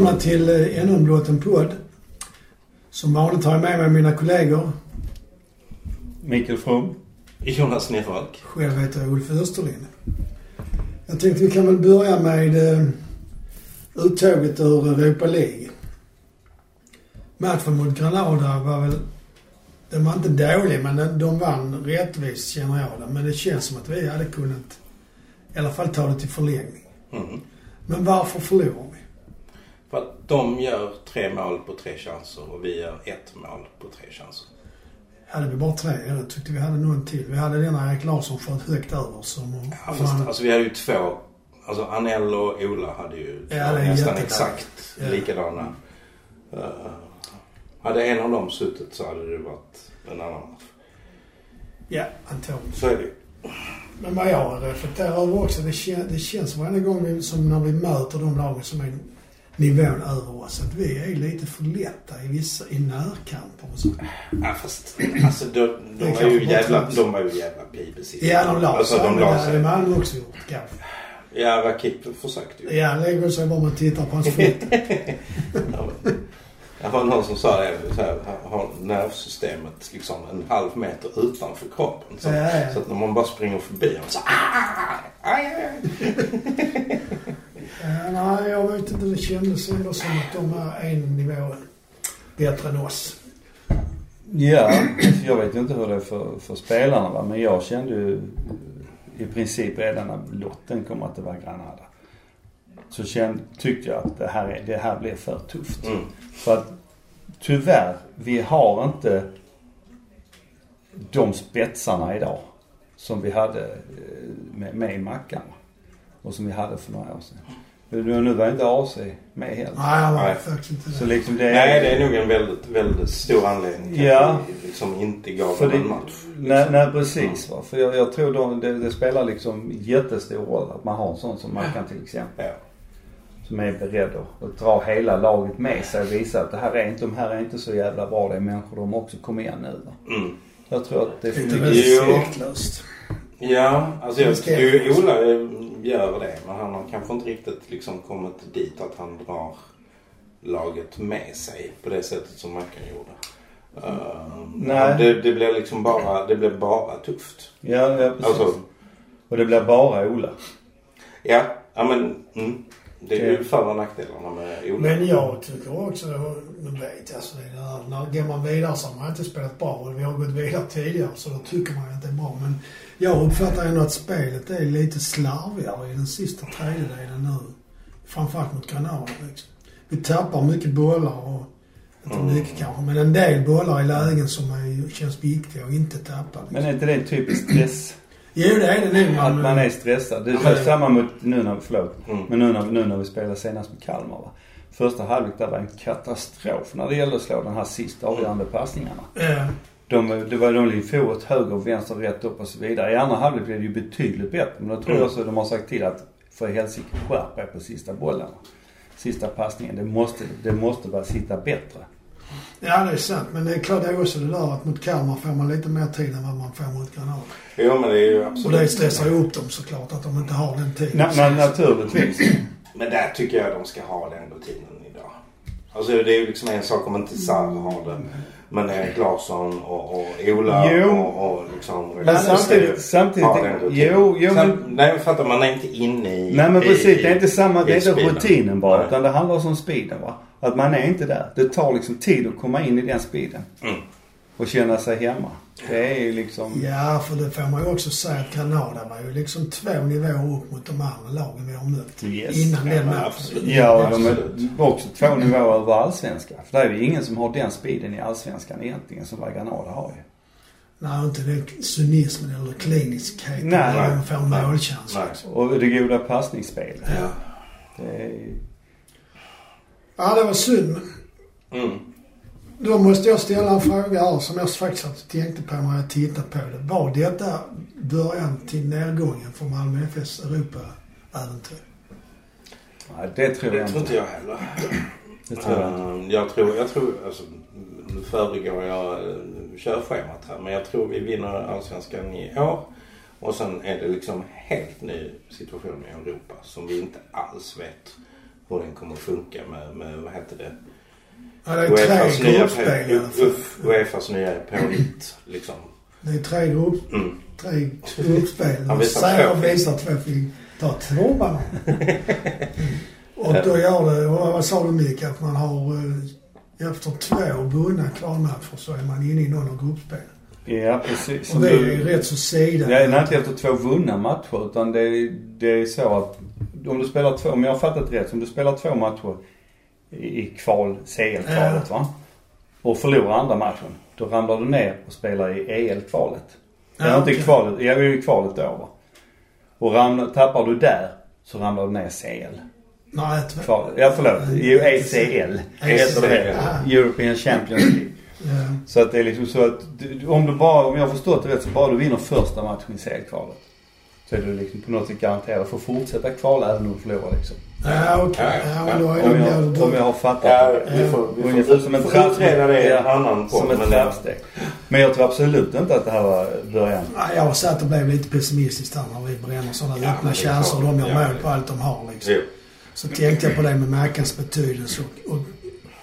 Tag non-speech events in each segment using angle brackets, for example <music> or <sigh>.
välkomna till eh, ännu en Blåten podd. Som vanligt har jag med mig mina kollegor. Mikael From. Jonas Nervalk. Själv heter jag Ulf Österlind. Jag tänkte vi kan väl börja med eh, uttåget ur Europa League. Matchen mot Granada var väl... Den var inte dålig men de vann rättvist känner jag det. Men det känns som att vi hade kunnat i alla fall ta det till förlängning. Mm. Men varför förlorar vi? För att de gör tre mål på tre chanser och vi gör ett mål på tre chanser. Hade vi bara tre? Jag tyckte vi hade någon till. Vi hade den Erik Larsson sköt högt över som... Ja, fast, alltså vi hade ju två. Alltså Anel och Ola hade ju Ja, nästan exakt Ja. likadana. Uh, hade en av dem suttit så hade det varit en annan match. Ja, antagligen. Så är det. Men vad jag reflekterar över också, det, kän, det känns varje gång vi, som när vi möter de lagen som är nivån över oss, att vi är lite för lätta i vissa, i närkamper och så. Ja, fast alltså de, Det de, är var ju jävla, de var ju jävla pipesitta. Ja, de la Alltså sig. de det hade. Malmö också gjort kanske. Ja, Rakip försökte ju. Ja, lägger sig bara man tittar på hans <laughs> men- Jag har någon som sa det, så här, har nervsystemet liksom en halv meter utanför kroppen. Så, Ja, ja. så att när man bara springer förbi honom så ah, aj, aj, aj. <laughs> Ja, nej, jag vet inte. Det kändes ändå som att de är en nivå bättre än oss. Ja, jag vet ju inte hur det är för, för spelarna va. Men jag kände ju i princip redan när lotten kom att det var Granada. Så kände, tyckte jag att det här, är, det här blev för tufft. Mm. För att tyvärr, vi har inte de spetsarna idag som vi hade eh, med, med i Mackan. Och som vi hade för några år sedan. Nu, nu var inte AC med heller. Nej, han var faktiskt inte Så det. liksom det är... Nej, det är nog en väldigt, väldigt stor anledning till Ja. att vi liksom inte gav För en det, match. nej, nej precis va. För jag, jag tror de, det, det spelar liksom jättestor roll att man har en sån som Mackan till exempel. Ja. Som är beredd att, dra hela laget med sig och visa att det här är inte, de här är inte så jävla bra. Det är människor de också kommer igen nu. Mm. Jag tror att det är för mycket. respektlöst. Ja, alltså jag tycker Ola gör det. Men han har kanske inte riktigt liksom kommit dit att han drar laget med sig på det sättet som Mackan gjorde. Uh, Nej. Det, det blir liksom bara, det blir bara tufft. Ja, ja precis. Alltså, Och det blir bara Ola. ja, ja men mm, det är ju för och nackdelarna med Ola. Men jag tycker också, nu vet jag, alltså det där, när går man vidare så har man inte spelat bra och vi har gått vidare tidigare så då tycker man att det är bra. Men jag uppfattar ändå att spelet är lite slarvigare i den sista tredjedelen nu. Framförallt mot Granada liksom. Vi tappar mycket bollar och, inte Mm. mycket kanske, men en del bollar i lägen som är, känns viktiga att inte tappa. Liksom. Men är inte det typiskt stress? Jo, det är det nog. Att men- man är stressad. Det är men- samma mot nu när, förlåt. Mm. Men nu när, nu när vi spelade senast med Kalmar va. Första halvlek där var en katastrof när det gällde att slå den här sista avgörande passningarna. Ja. De, det var de for åt höger och vänster, rätt upp och så vidare. I andra halvlek blev det ju betydligt bättre. Men då tror jag Mm. också de har sagt till att för helsike skärp er på sista bollarna. Sista passningen. Det måste, det måste bara sitta bättre. ja, det är sant. Men det är klart det är också det där att mot Kalmar får man lite mer tid än vad man får mot Granada. Jo men det är ju Och absolut. det stressar ju upp dem såklart att de inte har den tiden. Na, na, naturligtvis. Men där tycker jag de ska ha den rutinen. Alltså det är ju liksom en sak om inte Sarr har det. Men Erik Larsson och, och Ola Jo. och, och liksom... Men samtidigt, samtidigt, jo, jo men, Sam, nej men fattar man är inte inne i... nej men i- precis. Det är inte samma, det är i inte rutinen bara. Nej. Utan det handlar om speeden va. Att man är inte där. Det tar liksom tid att komma in i den speeden. Mm. Och känna sig hemma. Det är ju liksom... Ja, för det får man ju också säga att Granada var ju liksom två nivåer upp mot de andra lagen vi har mött. Yes. Innan Ja, den men matchen. absolut. Ja, och de är Absolut. också två nivåer över allsvenskan. För det är ju ingen som har den speeden i allsvenskan egentligen som vad Granada har ju. Nej, inte den cynismen eller kliniskheten. Nej. När de får målchans. Och det goda passningsspelet. Ja. Det är ja, det var synd. men Mm. Då måste jag ställa en fråga här som jag faktiskt inte tänkte på när jag tittade på det. Var detta början till nedgången för Malmö FFs Europa-äventyr? Nej, det tror jag Det tror inte. inte jag heller. Det tror jag inte. Ehm, Jag tror, jag tror, alltså nu föregår jag eh, körschemat här. Men jag tror vi vinner Allsvenskan i år. Och sen är det liksom helt ny situation i Europa som vi inte alls vet hur den kommer att funka med, med vad heter det? Ja, det är Uefas tre nya, gruppspel Uefas nya P1 liksom. Det är tre, grupp, Mm. tre gruppspel. Han visar Säger två. visar två fick ta tvåan. <laughs> Och då gör det, och vad sa du Micke, att man har eh, efter två vunna kvalmatcher så är man inne i någon av gruppspelen. Ja, precis. Och du- är rätt så sida. Nej, nej, inte efter två vunna matcher utan det är, det är så att om du spelar två, om jag har fattat rätt, om du spelar två matcher i, kval, CL-kvalet va? Och förlorar andra matchen. Då ramlar du ner och spelar i EL-kvalet. Ja, Eller inte okej. kvalet, jag är i kvalet då va. Och ramlar, tappar du där så ramlar du ner i CL. Nej, två. Kval, ja förlåt, i ECL. Heter det. Ja. European Champions League. Ja. Så att det är liksom så att om du bara, om jag har förstått det rätt, så bara du vinner första matchen i CL-kvalet. Så är du liksom på något sätt garanterad för att fortsätta kvala även om du förlorar liksom. Ja, okej. Om det jag, mer om jag har fattat Ja, det. vi får, vi Ungefär får, som en får trapp- utreda det i en annan podd. Som ett men- trappsteg. Men jag tror absolut inte att det här var början. Ja, jag har satt och blev lite pessimistisk där när vi bränner sådana Ja, öppna det är chanser. De gör Ja, mål det- på allt de har liksom. Jo. Så tänkte jag på det med Mackans betydelse och, och,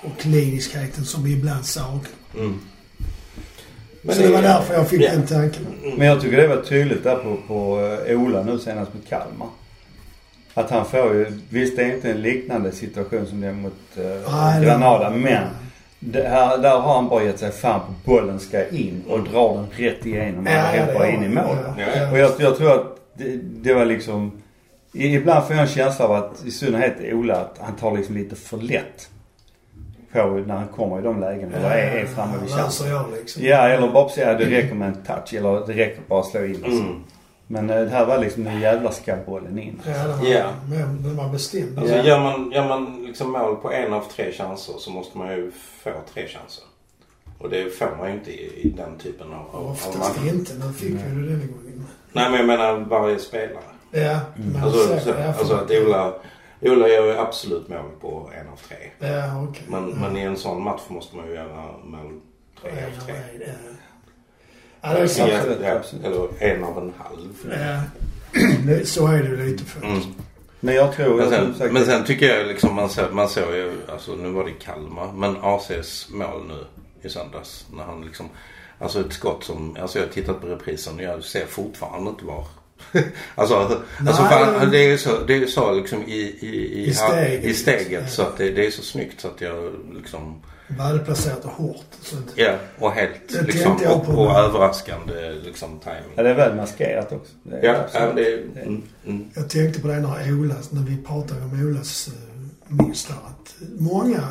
och kliniskheten som vi ibland saknar. Mm. Så det var därför jag fick Ja. den tanken. Men jag tycker det var tydligt där på, på eh, Ola nu senast mot Kalmar. Att han får ju, visst det är inte en liknande situation som det är mot eh, det- Granada men det här, där har han bara gett sig fan på bollen ska in och drar den rätt igenom och Ja, har in i mål. Ja, Ja. Och jag, jag tror att det, det var liksom Ibland får jag en känsla av att i synnerhet Ola att han tar liksom lite för lätt på när han kommer i de lägena. Eller är, är framme vid chansen. jag liksom. Ja eller bara säga att det räcker med en touch eller det räcker bara att slå in. Alltså. Mm. Men eh, det här var liksom nu jävla ska bollen in. Ja, den var, Ja. men den var bestämd. Alltså Ja. gör man, gör man liksom mål på en av tre chanser så måste man ju få tre chanser. Och det får man ju inte i, i den typen av, av Oftast matcher. inte. Nu fick vi det denna gången. Nej men jag menar varje spelare. Ja, men Alltså, så- så, ja, alltså att Ola, Ola gör ju absolut mål på en av tre. Ja, okej. Men, ja. men i en sån match måste man ju göra mål tre Ja, av tre. ja. Ja, det är sant. Ja, ja. Eller en av en halv. Ja. <clears throat> Så är det lite för. Mm. Men jag tror... Men sen, säkert- men sen tycker jag liksom man såg, man såg ju, alltså nu var det Kalmar, men ACs mål nu i söndags när han liksom, alltså ett skott som, alltså jag har tittat på reprisen och jag ser fortfarande inte var. <laughs> alltså, alltså Nej, fan, det är så, det är så liksom i, i, i, I steget, i steget liksom. så att det, det är så snyggt så att jag liksom, Välplacerat och hårt. Ja och helt Det liksom, jag och, på. och överraskande liksom timing. Ja, det är väl maskerat också. Det Ja, absolut. ja det är, mm, mm. jag tänkte på det när Olas, när vi pratade om Olas uh, minst där, att många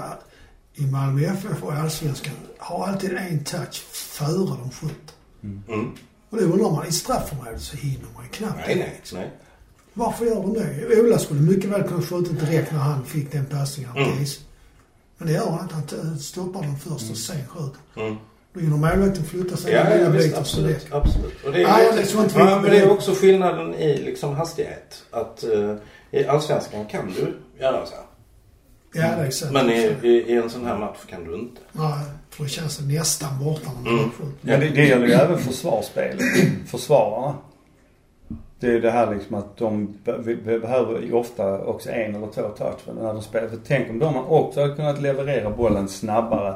i Malmö FF och Allsvenskan har alltid en touch före de skjuter. Mm. Och då undrar man, i straffområdet så hinner man ju knappt Nej, nej, nej. Varför gör de det? Ola skulle mycket väl kunna skjuta direkt när han fick den passningen av Mm. Men det gör han inte. Han stoppar den först och sen skjuter. Mm. Då hinner målvakten flytta sig Ja, en ja visst, bit absolut. absolut. Och det är, Ja, ja, det vi- ja, men det är också skillnaden i liksom hastighet. Att uh, i Allsvenskan kan du göra så. här. Ja, det är så. Men i, i, i en sån här match kan du inte. Nej, för det känns nästan borta när man Mm. Men det, det gäller ju även försvarsspelet. Försvararna. Det är det här liksom att de be- be- behöver ju ofta också en eller två touch när de spelar. För tänk om de också hade kunnat leverera bollen snabbare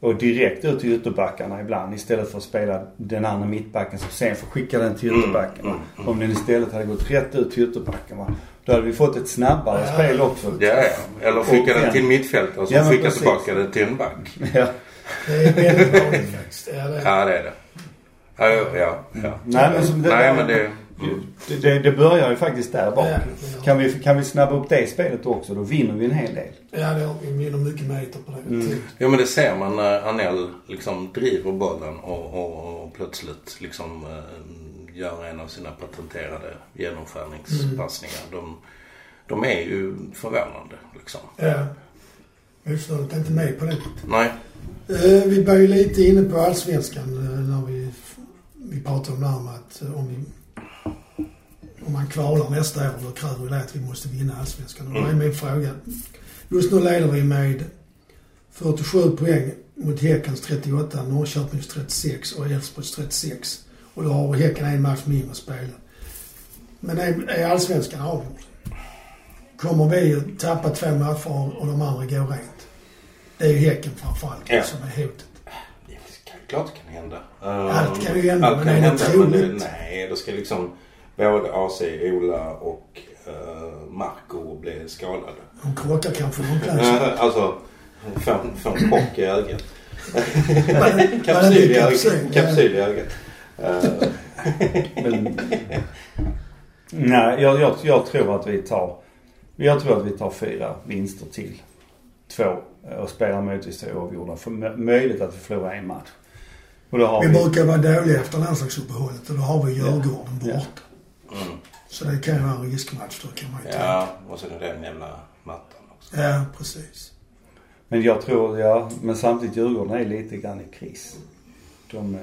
och direkt ut till ytterbackarna ibland istället för att spela den andra mittbacken som sen får skicka den till Mm, ytterbacken. mm, mm. Om den istället hade gått rätt ut till ytterbacken va. Då hade vi fått ett snabbare Ja. spel också. Ja, ja. Eller skicka Och- den till mittfält och så Ja, men skicka precis. tillbaka det till en back. Ja. Det är väldigt vanligt faktiskt. Ja, det är. Ja, det. Ja, ja, ja. Nej men, som det, Nej, men det... det, det, det börjar ju faktiskt där bak. Ja, Kan vi, kan vi snabba upp det spelet också, då vinner vi en hel del. Ja, det vi vinner mycket meter på det. Mm. Tid. Jo men det ser man när Anel liksom driver bollen och, och, och plötsligt liksom eh, gör en av sina patenterade genomskärningspassningar. De, de är ju förvånande liksom. Ja. Motståndet är inte med på det. Nej. Eh, vi var ju lite inne på allsvenskan eh, när vi, vi pratade om det här med att eh, om, vi, om man kvalar nästa år då kräver det att vi måste vinna allsvenskan. Och då är Mm. min fråga. Just nu leder vi med 47 poäng mot Häckens 38, Norrköpings 36 och Elfsborgs 36. Och då har Häcken en match mindre att spela. Men är, är allsvenskan avgjord? kommer vi att tappa två matcher och de andra går rent. Det är ju Häcken framförallt Ja. som är hotet. Det kan, klart det kan hända. Allt kan ju hända, Allt men kan är det hända, troligt? Nej, det ska liksom både AC, Ola och uh, Marco bli skadade. De krockar kanske i omklädningsrummet. <laughs> Alltså, få en- chock i ögat. <laughs> Kapsyl i ögat. Kapsyl i ögat. Eh, Men, nej, jag, jag, jag tror att vi tar... Jag tror att vi tar fyra vinster till. Två eh, och spelar möjligtvis två oavgjorda. För mö- möjligt att vi förlorar en match. Och då har Vi vi... brukar vara dåliga efter landslagsuppehållet och då har vi Djurgården Ja. borta. Mm. Så det kan ju vara en riskmatch då kan man ju tänka. Ja, och sen är det den jävla mattan också. Ja, precis. Men jag tror, ja, men samtidigt Djurgården är lite grann i kris. De, eh,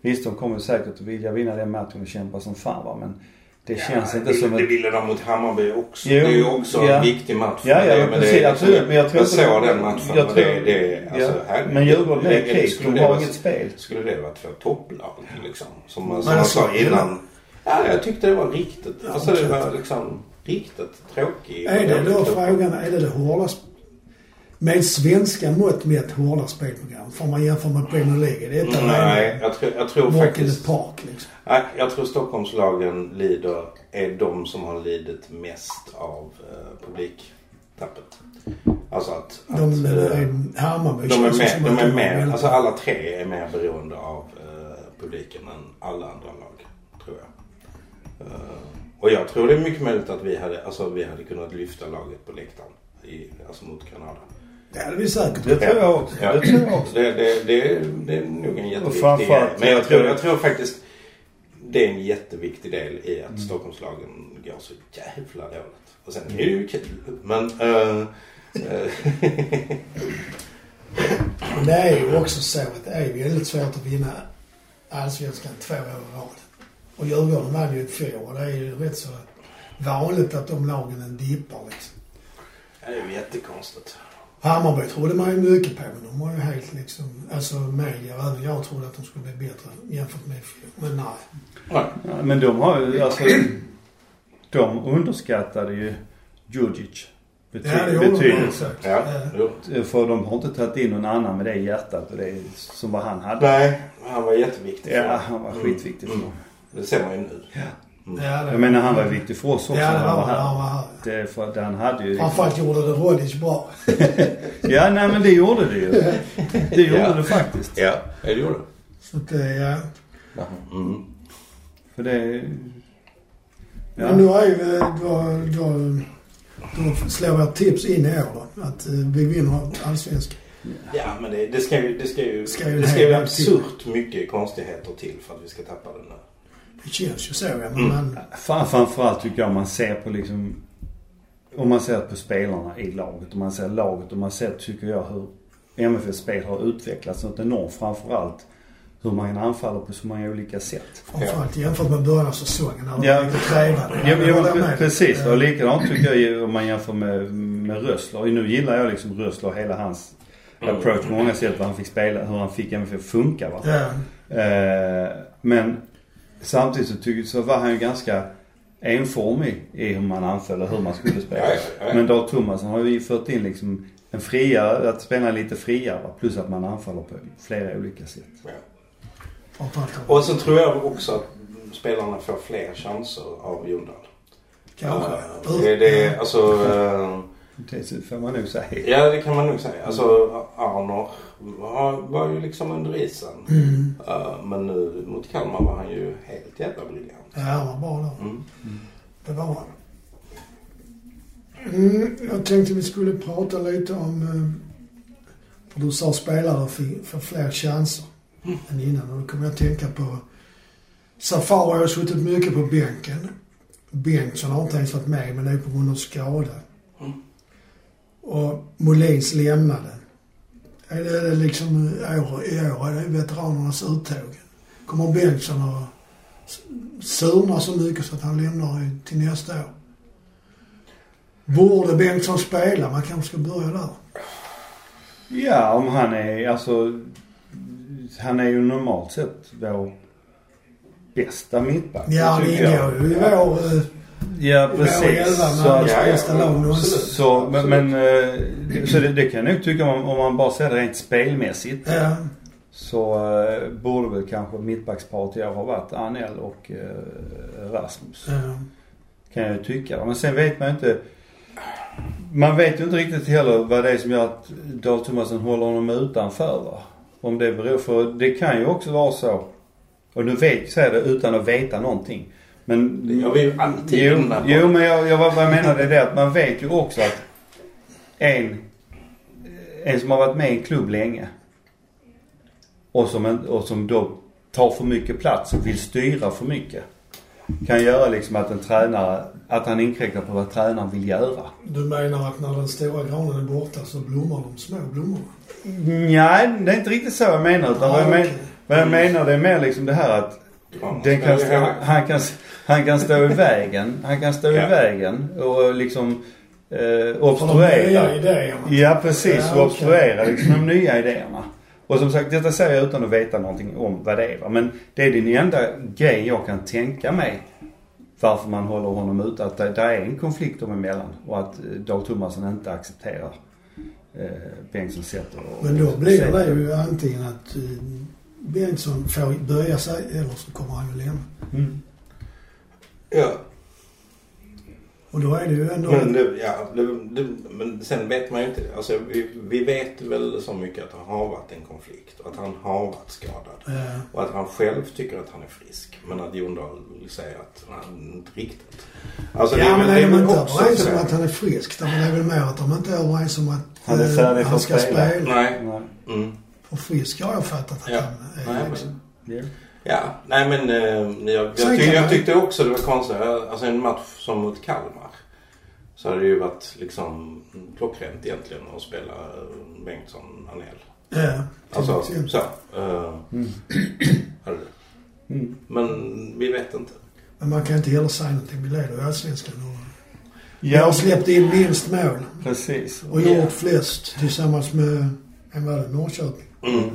visst, de kommer säkert att vilja vinna den matchen och kämpa som fan va, men det känns Ja, inte det, som Det ville de mot Hammarby också. Jo, det är ju också ja. en viktig match. Ja, ja, det, men precis, absolut. Men jag tror jag såg den matchen. Jag tror, det, det, alltså, ja, här, men Djurgården är det- i kris. skulle De det har vara- inget spel. Skulle det vara två topplag liksom? Som, Men som jag alltså, sa innan. Ja, jag tyckte det var riktigt. Ja, alltså det var liksom riktigt tråkigt. Är det då frågan, är det det hårda... sp- Med svenska mått mätt hårda spelprogram? Får man jämföra med Premier League? Är detta Nej, jag tror, jag tror faktiskt... park liksom? Nej, jag tror Stockholmslagen lider, är de som har lidit mest av eh, publiktappet. Alltså att... att De, eh, är Hammarby de är med, de att är med, alltså alla tre är mer beroende av eh, publiken än alla andra lag, tror jag. Eh, och jag tror det är mycket möjligt att vi hade, alltså, vi hade kunnat lyfta laget på läktaren. I, alltså mot Granada. Det hade vi säkert. Det tror jag också. Ja. Det tror jag också. Det, det, det, det är nog en jätteviktig grej. Men jag tror, jag tror faktiskt det är en jätteviktig del i att Stockholmslagen går så jävla dåligt. Och sen är det ju kul. Men... <laughs> Men det är ju också så att det är väldigt svårt att vinna allsvenskan två år i rad. Och Djurgården vann ju i fjol och det är ju rätt så vanligt att de lagen dippar liksom. det är ju jättekonstigt. Hammarby trodde man ju mycket på men de var ju helt liksom, alltså media och även jag trodde att de skulle bli bättre jämfört med fjol. Men nej. Nej. Ja, men de har ju, alltså... De underskattade ju Djurdjic bety- Ja, också. Ja, jo. För de har inte tagit in någon annan med det hjärtat och det som vad han hade. Nej, han var jätteviktig. Ja, dem. han var Mm. skitviktig för Mm. Det ser man ju nu. Mm. Ja, det Jag menar han var ju viktig för oss också Ja, det när han var var han. Här. var här. Det, för, det han hade ju Framförallt gjorde det Rodic bra. <laughs> Ja, nej men det gjorde det ju. Det gjorde Ja. det faktiskt. Ja, det gjorde det. Så att det, ja. Mm. För det... Men nu Ja. är ju, eh, då, då, då slår vårt tips in i år då. Att eh, vi vinner allsvenskan. Ja, men det, det ska ju, det ska ju, Ska ju det ska ju absurt mycket konstigheter till för att vi ska tappa den nu. Det känns ju så ja. Men Mm. man, Fan, framförallt tycker jag om man ser på liksom... Om man ser på spelarna i laget och man ser laget och man ser, tycker jag, hur MFFs spel har utvecklats något enormt. Framförallt hur man anfaller på så många olika sätt. framförallt jämfört med början av säsongen när de Ja. lite trevade. Ja, ja, precis. Och likadant tycker jag om man jämför med, med Rössler. Och Nu gillar jag liksom Rössler och hela hans approach på många sätt. Vad han fick spela, hur han fick MFF funka va. Ja. Eh, men samtidigt så, tycker, så var han ju ganska enformig i hur man anföll och hur man skulle spela. Ja, ja, ja. Men Dag Thomasson har ju fört in liksom en friare, att spela lite friare plus att man anfaller på flera olika sätt. Ja. Och så tror jag också att spelarna får fler chanser av Jondal. kanske. Eh, Det, det, alltså, eh, Det får man nog säga. ja det kan man nog säga. Alltså Arnor var, var ju liksom under isen. Mm. Eh, men nu mot Kalmar var han ju helt jävla briljant. Ja, han var bra då. Mm. Det var han. Mm, jag tänkte vi skulle prata lite om... eh, För du sa spelare för fler chanser än innan. Och då kommer jag att tänka på... Safari har suttit mycket på bänken. Bengtsson har inte ens varit med, men det är på grund av skada. Mm. Och Molins lämnade. Är det liksom i år, i år är det veteranernas uttåg? Kommer Bengtsson att surna så mycket så att han lämnar till nästa år? Borde Bengtsson spela? Man kanske ska börja där. Ja, om han är alltså... Han är ju normalt sett vår bästa mittback. Ja, tycker ingår ju i vår... Ja, precis. Så, att- ja, ja, så, men, men eh, det- så det, det kan jag nog tycka om, om man bara ser det rent spelmässigt. Ja. Så eh, borde väl kanske mittbacksparet i år ha varit Anel och eh, Rasmus. ja. Kan jag ju tycka. Men sen vet man ju inte. Man vet ju inte riktigt heller vad det är som gör att Dahl Tomasson håller honom utanför va. Om det beror för det kan ju också vara så. Och nu vet, säger det utan att veta någonting. Men... Det gör vi ju alltid Jo, jo men jag, jag, vad jag menar det är det att man vet ju också att en, en som har varit med i en klubb länge och som, en, och som då tar för mycket plats och vill styra för mycket. Kan göra liksom att en tränare, att han inkräktar på vad tränaren vill göra. Du menar att när den stora granen är borta så blommar de små blommorna? Nej, det är inte riktigt så jag menar. Utan vad, jag men, okej. vad jag menar det är mer liksom det här att Ja, den kan han, kan, han kan stå i <laughs> vägen. Han kan stå i vägen och liksom eh, obstruera. nya idéerna. Ja precis, Ja, och obstruera liksom de nya idéerna. Och som sagt, detta säger jag utan att veta någonting om vad det är va. Men det är den enda grej jag kan tänka mig varför man håller honom ute. Att det, det är en konflikt dem emellan och att eh, Dag Tomasson inte accepterar eh, Bengtssons sätt att... Men då blir det ju antingen att eh, Bengtsson får böja sig eller så kommer han ju lämna. Mm. Ja, Och då är det ju ändå... men, det, ja, det, det, men sen vet man ju inte. Alltså, vi, vi vet väl så mycket att det har varit en konflikt och att han har varit skadad. eh, Och att han själv tycker att han är frisk. Men att Jon Dahl säger att han inte riktigt. Alltså, ja, men är de inte överens om att han är frisk? Då är det väl mer att de inte är överens om att Han är eh, för han ska spela. spela. Nej. Nej. Mm. Och frisk har jag fattat att Ja. han Nej, är också. men, Ja. Ja, nej men eh, jag, jag, tyck, jag tyckte också det var konstigt. Alltså en match som mot Kalmar. Så hade det ju varit liksom klockrent egentligen att spela eh, Bengtsson Anel. Ja, Alltså så. Uh, Mm. <clears throat> hade det. Mm. Men vi vet inte. Men man kan inte heller säga någonting. Vi leder i Allsvenskan och vi Ja, har släppt in minst mål precis. och gjort flest tillsammans med, en var det, Norrköping. Mm.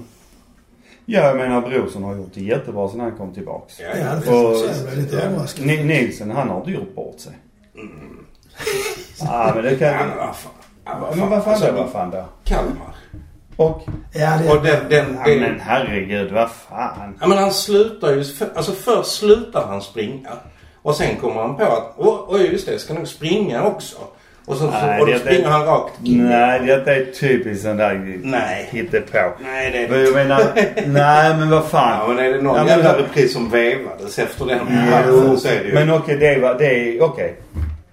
Ja, jag menar Brorsson har gjort det jättebra sen han kom tillbaks. Ja, Ja, det Och är lite överraskad. Ni- Nielsen, han har inte gjort bort sig. Mm. Ja, men det kan... Ja, men vad fan. Ja, Men vad fan Alltså, då? Vad fan då? Kalmar. Och... Ja, det Och den, den, Ja, den, men herregud, vad fan. Ja men han slutar ju, alltså först slutar han springa. Och sen kommer han på att, oj oj, just det, jag ska nog springa också. Och, så, Nej, och då det- springer det- han rakt in. Nej, detta är typiskt sån där Nej. hittepå. Nej det Men Jag menar, nej men vad Ja fan. men är det någon Ja, jävla repris som vevades efter den matchen så är det ju... men okej, det var, det är, okej.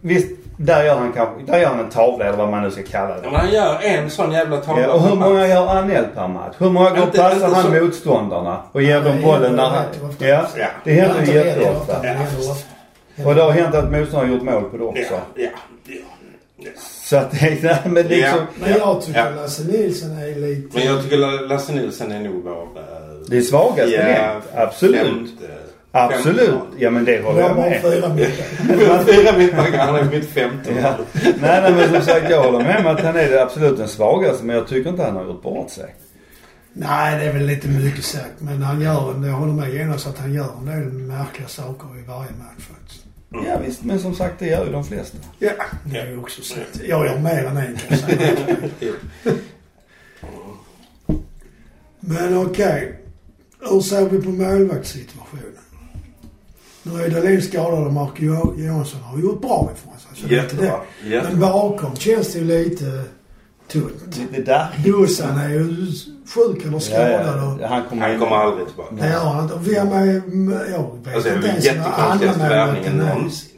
Visst, där gör han kanske, där gör han en tavla eller vad man nu ska kalla Ja, det. men han gör en sån jävla tavla Ja, och hur många gör Anel per match? Hur många gånger passar han så- motståndarna och ger Ja, dem det bollen när han... Ja, Ja. det händer ju jätteofta. Och det har hänt att motståndaren har gjort mål på det också. Ja, ja, ja. Så att <laughs> det är, nej, men liksom... Ja. Men jag tycker Ja. Lasse Nilsson är lite... Men jag tycker Lasse Nilsson är nog vår... eh, Det är svagaste ja, länk. Absolut. femte- Absolut. femte Ja men det håller jag med. fyra mittbackar. <laughs> Fyra han är mitt femte. Ja. Nej, nej men som sagt jag håller med om att han är det absolut den svagaste men jag tycker inte han har gjort bort sig. Nej, det är väl lite mycket sagt. Men han gör jag håller med Jonas att han gör en del märkliga saker i varje match faktiskt. Ja visst men som sagt det gör ju de flesta. Ja. Det är ju också sagt. Jag gör mer än en kan jag säga. <laughs> Men okej. Hur ser vi på målvaktssituationen? Nu är Dahlin skadad och Jo- Johansson har gjort bra ifrån sig. Så det. Jättebra. Men bakom känns det ju lite tunt. Det där. Jossan är ju sjuk eller Ja, skadad och ja, han kommer Han kommer aldrig tillbaka. det gör han inte. Och Vem är... Jag vet Alltså det inte ens vad andra värvningen någonsin.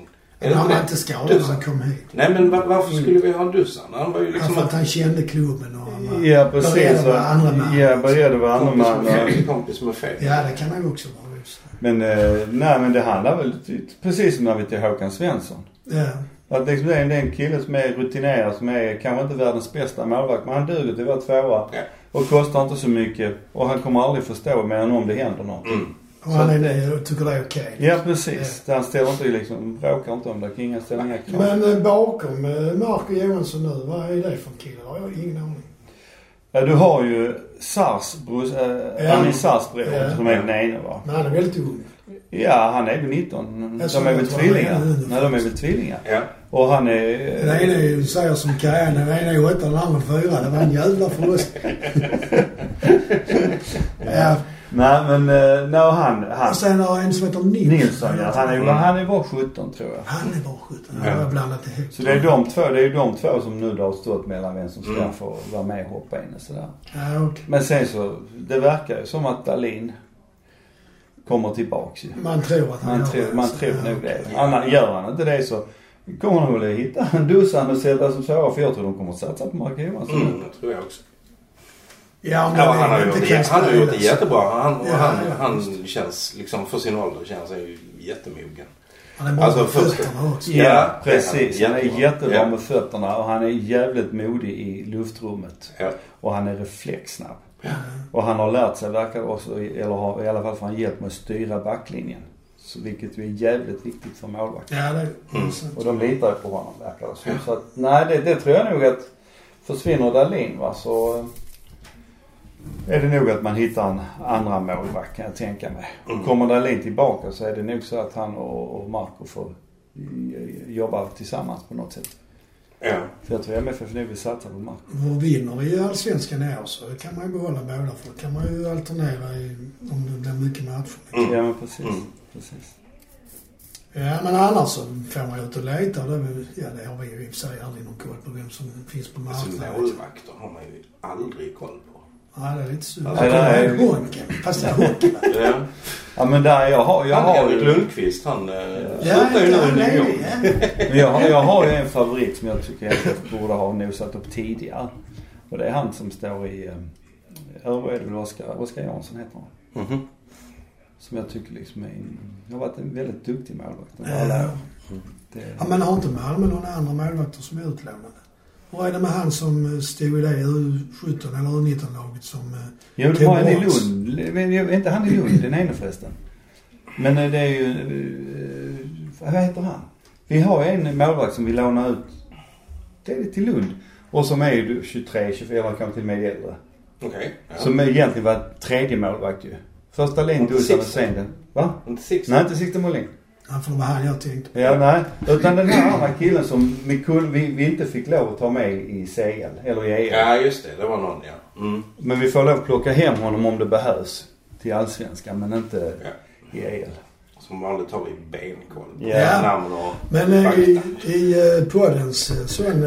Är det Han var det? inte skadad när Dusan. han kom hit. Nej men va- varför skulle vi ha Dusan? Han var ju Ja, liksom för att en han kände klubben och han var Ja precis. beredd att vara andra man. Ja beredd att vara andra kompis man. Kompis med fel. Ja, det kan han också vara. det. Men eh, nej men det handlar väl precis som när vi till Håkan Svensson. Ja. Att liksom det är en, det är en kille som är rutinerad som är kanske inte världens bästa målvakt men han duger till att vara tvåa. Ja. Och kostar inte så mycket. Och han kommer aldrig förstå mer än om det händer någonting. Mm. Och han är det och tycker det är okej. Ja precis. Han ställer inte liksom, bråkar inte om det. Inga ställer inga krav. Men eh, bakom eh, Marco Johansson nu, vad är det för kille? Det har jag ingen aning. Ja, du har ju Sars brors, äh, Ja. Amin Sars bror Ja. som är den ene va. Men han är väldigt ung. Ja, han är väl 19. Jag sa De är väl tvillingar? Nej, de är väl tvillingar. Ja. Och han Den är... ena är ju- säger som Kajan, den ena är åtta, den andra fyra. Det var en jävla förlust. <laughs> ja. Nej men, uh, no, han, han Och sen har jag en som heter Nilsson. Nilsson ja. Han är, Mm. han är bara 17 tror jag. Han är bara 17. Ja. Jag har blandat ihop. Så det är de två, det är ju de två som nu då har stått mellan vem som ska Mm. få vara med och hoppa in och sådär. Ja, okej. Men sen så, det verkar ju som att Dahlin kommer tillbaks ju. Man tror att han Man tror, det. man tror nog det. Annan, gör han inte det så kommer han väl att hitta en dussin och sätta som så. För jag tror de kommer att satsa på Mark Johansson. Mm, det tror jag också. Ja, om Ja, han har gjort det, han har gjort det jättebra. Han, Ja, han, ja, han känns, liksom för sin ålder känns han ju jättemogen. Han är bra Alltså, med fötterna också. Ja, Ja, precis. är Han han. är jättebra Ja. med fötterna och han är jävligt modig i luftrummet. Ja. Och han är reflexsnabb. Ja. Och han har lärt sig, verkar också, eller har i alla fall får han hjälp med att styra backlinjen. Så, vilket ju är jävligt viktigt för målvakt. Ja, det Mm. Och de litar ju på honom verkar det som. Så att, nej det, det tror jag nog att försvinner Dahlin va så är det nog att man hittar en andra målvakt kan jag tänka mig. Mm. Kommer Dahlin tillbaka så är det nog så att han och, och Marco får eh, jobba tillsammans på något sätt. Ja. För jag tror MFF nu vill satsa på Marco. Och vinner vi allsvenskan i år så kan man ju behålla båda för då kan man ju alternera i, om det blir mycket matcher. Mm. Ja men precis. Mm. precis. Ja, men annars så får man ju ut och leta. Det, ja, det har vi ju i och för sig aldrig någon koll på vem som finns på Alltså marknaden. målvakter har man ju aldrig koll på. Ja, det är lite Jag kommer är- ihåg Honken. Fast det är hockey va? Ja. Ja men där jag har, jag Han har ju, Lundqvist han eh, Ja, slutar ju nu det. Ja. men jag, har- jag har ju en favorit som jag tycker MFF borde ha nosat upp tidigare. Och det är han som står i, eh, vad är det väl Oskar, Oskar Jansson heter han. Mhm. Som jag tycker liksom är en, har varit en väldigt duktig målvakt under Ja. alla år. Det, Ja, men har inte Malmö några andra målvakter som är utlånade? Hur är det med han som eh, stod i det U17 eller U19-laget som... eh, jo, de har en i. Lund. Men är inte han i Lund, den ene förresten? Men eh, det är ju, vad heter han? Vi har en målvakt som vi lånar ut det är till Lund. Och som är ju 23, 24, kanske till och med äldre. Okej. Ja. Som egentligen var tredje målvakt ju. Första Lin, Inte Dussan och Sixten. sen den. Va? Inte Six. Nej, inte Sixten Molin. Ja, för det var han jag tänkte på. Ja, nej. Utan den här andra killen som vi, kunde, vi, vi inte fick lov att ta med i CL, eller i EL. Ja, just det. Det var någon ja. Mm. Men vi får lov att plocka hem honom om det behövs till Allsvenskan, men inte Ja. i EL. Som vanligt har vi benkoll på Ja. namn och Men eh, i, fakta. i eh, poddens eh, sån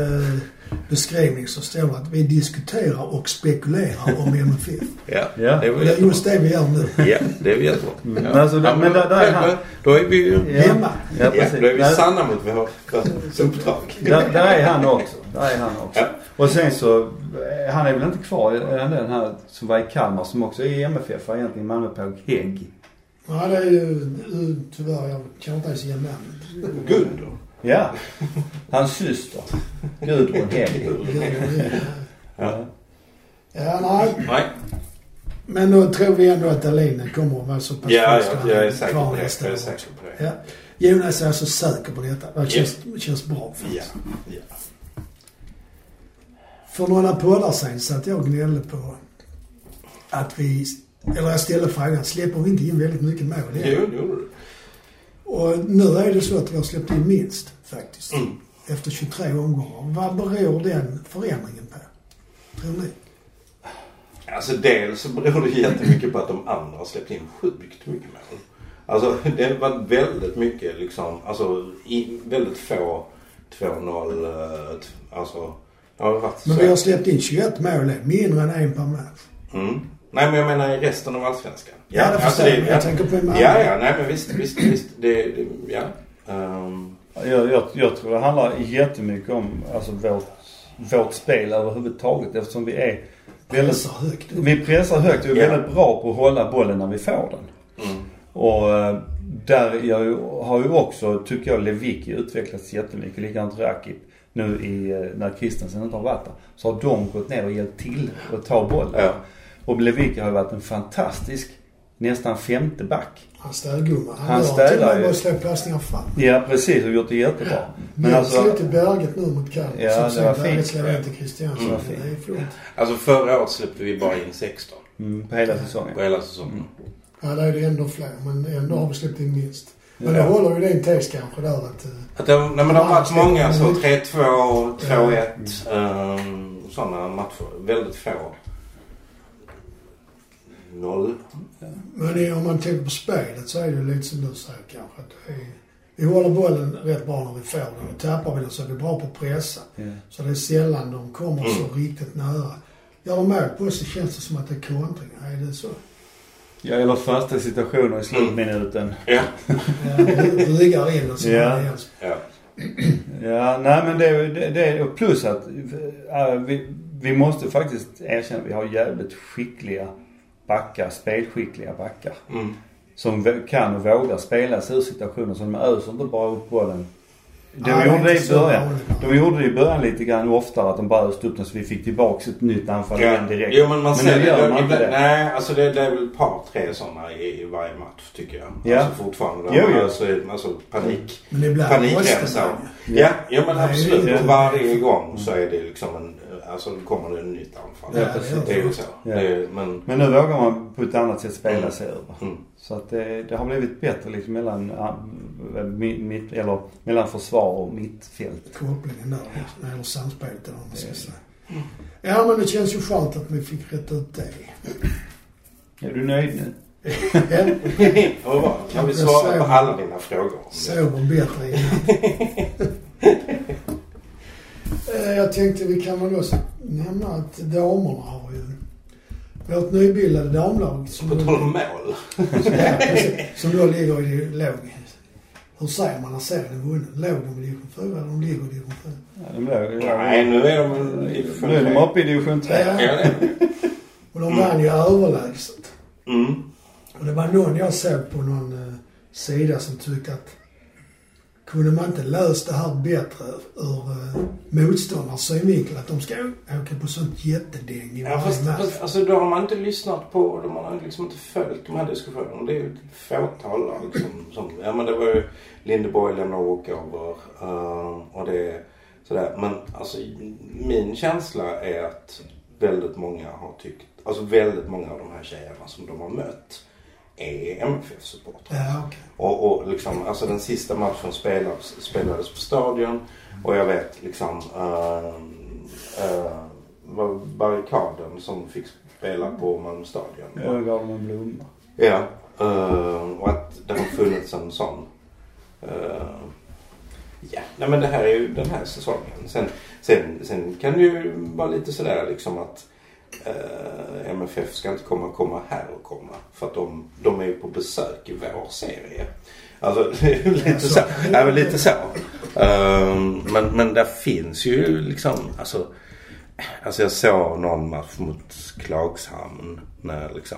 beskrivning så står det att vi diskuterar och spekulerar om MFF. <laughs> Ja, Ja. det är jättebra. just det vi gör nu. Ja, det är jättebra. Mm. Ja. Men alltså, ja, men där- där är han. Då är vi ju... Ja. Hemma. Ja, Ja, precis. då är vi Nej, sanna mot vårt <laughs> uppdrag. Där, där är han också. Där är han också. Ja. Och sen så, eh, han är väl inte kvar, är han den här som var i Kalmar som också är MFF, var egentligen Malmöpåg Hägg. Ja, det är ju eh, tyvärr, jag kan inte ens ge namnet. Gudrun. Ja. Hans syster. Gudrun Hägg. Ja. Ja, nej. Nej. Men då tror vi ändå att Dahlin kommer att vara så pass Ja, frisk jag, jag är att säker på det. Jag är säker på det. Ja. Jonas är alltså säker på detta. Det känns, känns bra Ja. faktiskt. ja. För några poddar sen satt jag och gnällde på att vi, eller jag ställde frågan, släpper vi inte in väldigt mycket mål Jo, det gjorde du. Och nu är det så att vi har släppt in minst faktiskt. Mm. Efter 23 omgångar. Vad beror den förändringen på? Tror ni? Alltså dels så beror det jättemycket på att de andra har släppt in sjukt mycket mål. Alltså det har varit väldigt mycket liksom, alltså i, väldigt få 2-0, eh, alltså det har varit Men så. vi har släppt in 21 mål, mindre än en per match. Mm. Nej men jag menar i resten av allsvenskan. Ja, det förstår jag, jag tänker på Malmö. Ja, ja, nej men visst, visst, visst. Det, det ja. Ehm, Jag, jag, jag tror det handlar jättemycket om alltså vårt, vårt spel överhuvudtaget eftersom vi är väldigt, Pressar högt vi pressar högt och är Ja. väldigt bra på att hålla bollen när vi får den. mm. Och eh, där jag har ju också, tycker jag, Lewicki utvecklats jättemycket. Likadant Rakip. Nu i, eh, när Kristensen inte har varit där. Så har de gått ner och hjälpt till att ta bollen. Ja. Och Lewicki har ju varit en fantastisk nästan femte back. Han städgumma. Han, Han han städar ju. ju. bara slå passningar fram. Ja precis och gjort det jättebra. Men Men alltså, slog till Berget nu mot Kalmar. Ja, Som det var Berget fint. slog in till Kristiansson. Det var Det är flott. Alltså förra året släppte vi bara in 16 mm, på hela säsongen. på hela säsongen. Ja, det är det ändå fler. Men ändå har vi släppt in minst. Men Ja. det håller ju din tes kanske där att... eh, Att det, nej, men det har varit många så Mm. 3-2, 2-1. Um, sådana matcher. Väldigt få. Noll. Men om man tänker på spelet så är det ju lite som du säger kanske. Att är, vi håller bollen rätt bra när vi får den. Och tappar vi den så är vi bra på att pressa. Ja. Så det är sällan de kommer så Mm. riktigt nära. Gör de mål på oss så känns det som att det är kontringar. Är det så? Ja, eller första situationen i slutminuten. Ja. Ja, Ryggar in och så Ja. är det igen. ja. Ja, nej men det, det, det plus att äh, vi, vi måste faktiskt erkänna att vi har jävligt skickliga backar, spelskickliga backar. Mm. Som kan och vågar spela sig ur situationer. Så de öser inte bara upp bollen. De Ja, gjorde det i början. De gjorde det i början lite grann oftare att de bara öste upp den så vi fick tillbaks ett nytt anfall igen direkt. Jo men man Men ser det. man inte det. Nej, alltså det, det är väl ett par, tre sådana i, i varje match tycker jag. Ja. Alltså fortfarande. Jo, jo. Alltså, alltså panik. Men ibland Panikremsa. Ja, ja men Nej, absolut. inte- varje gång så är det liksom en, alltså då kommer det ett nytt anfall. Ja, precis. Det är ju så. Ja. Det är, men, Men nu vågar man på ett annat sätt spela Mm. sig över. mm. Så att det, det har blivit bättre liksom mellan, äh, mitt, eller mellan försvar och mittfält. Kopplingen där det gäller samspelet eller vad man ska säga. Ja men det känns ju skönt att vi fick rätt ut det. Är du nöjd nu? Ja. <laughs> Kan vi svara på alla dina frågor? sover bättre i natt. Eh, Jag tänkte vi kan väl också nämna att damerna har ju vårt nybildade damlag som, På tal om mål. ja, precis, som då ligger i låg... Hur säger man när serien är vunnen? Låg de i division 4 eller de ligger i division 4? Ja, de blev, Nej, nu är de i nu är de uppe i division 3. Ja. Och de vann ju överlägset. Mm. Och det var någon jag såg på någon eh, sida som tyckte att kunde man inte löst det här bättre ur eh, motståndarens synvinkel? Att de ska åka på sånt jättedäng i Ja, fast, fast alltså, då har man inte lyssnat på, de har liksom inte följt de här diskussionerna. Det är ju ett fåtal liksom, som, ja men det var ju Lindeborg lämnar walkover uh, och det är sådär. Men alltså min känsla är att väldigt många har tyckt, alltså väldigt många av de här tjejerna som de har mött är MFF-supportrar. Ja, okej. Och, och liksom, alltså den sista matchen spelades, spelades på Stadion och jag vet liksom uh, uh, var barrikaden som fick spela på Malmö Stadion. Jag gav dem en blomma. Ja. eh, och att det har funnits en sån. ja, nej men det här är ju den här säsongen. Sen, sen, sen kan det ju vara lite sådär liksom att eh, MFF ska inte komma komma här och komma. För att de, de är ju på besök i vår serie. Alltså <laughs> det är ju lite så Ja, men lite så. Um, men, men där finns ju liksom alltså. Alltså jag såg någon match mot Klagshamn när liksom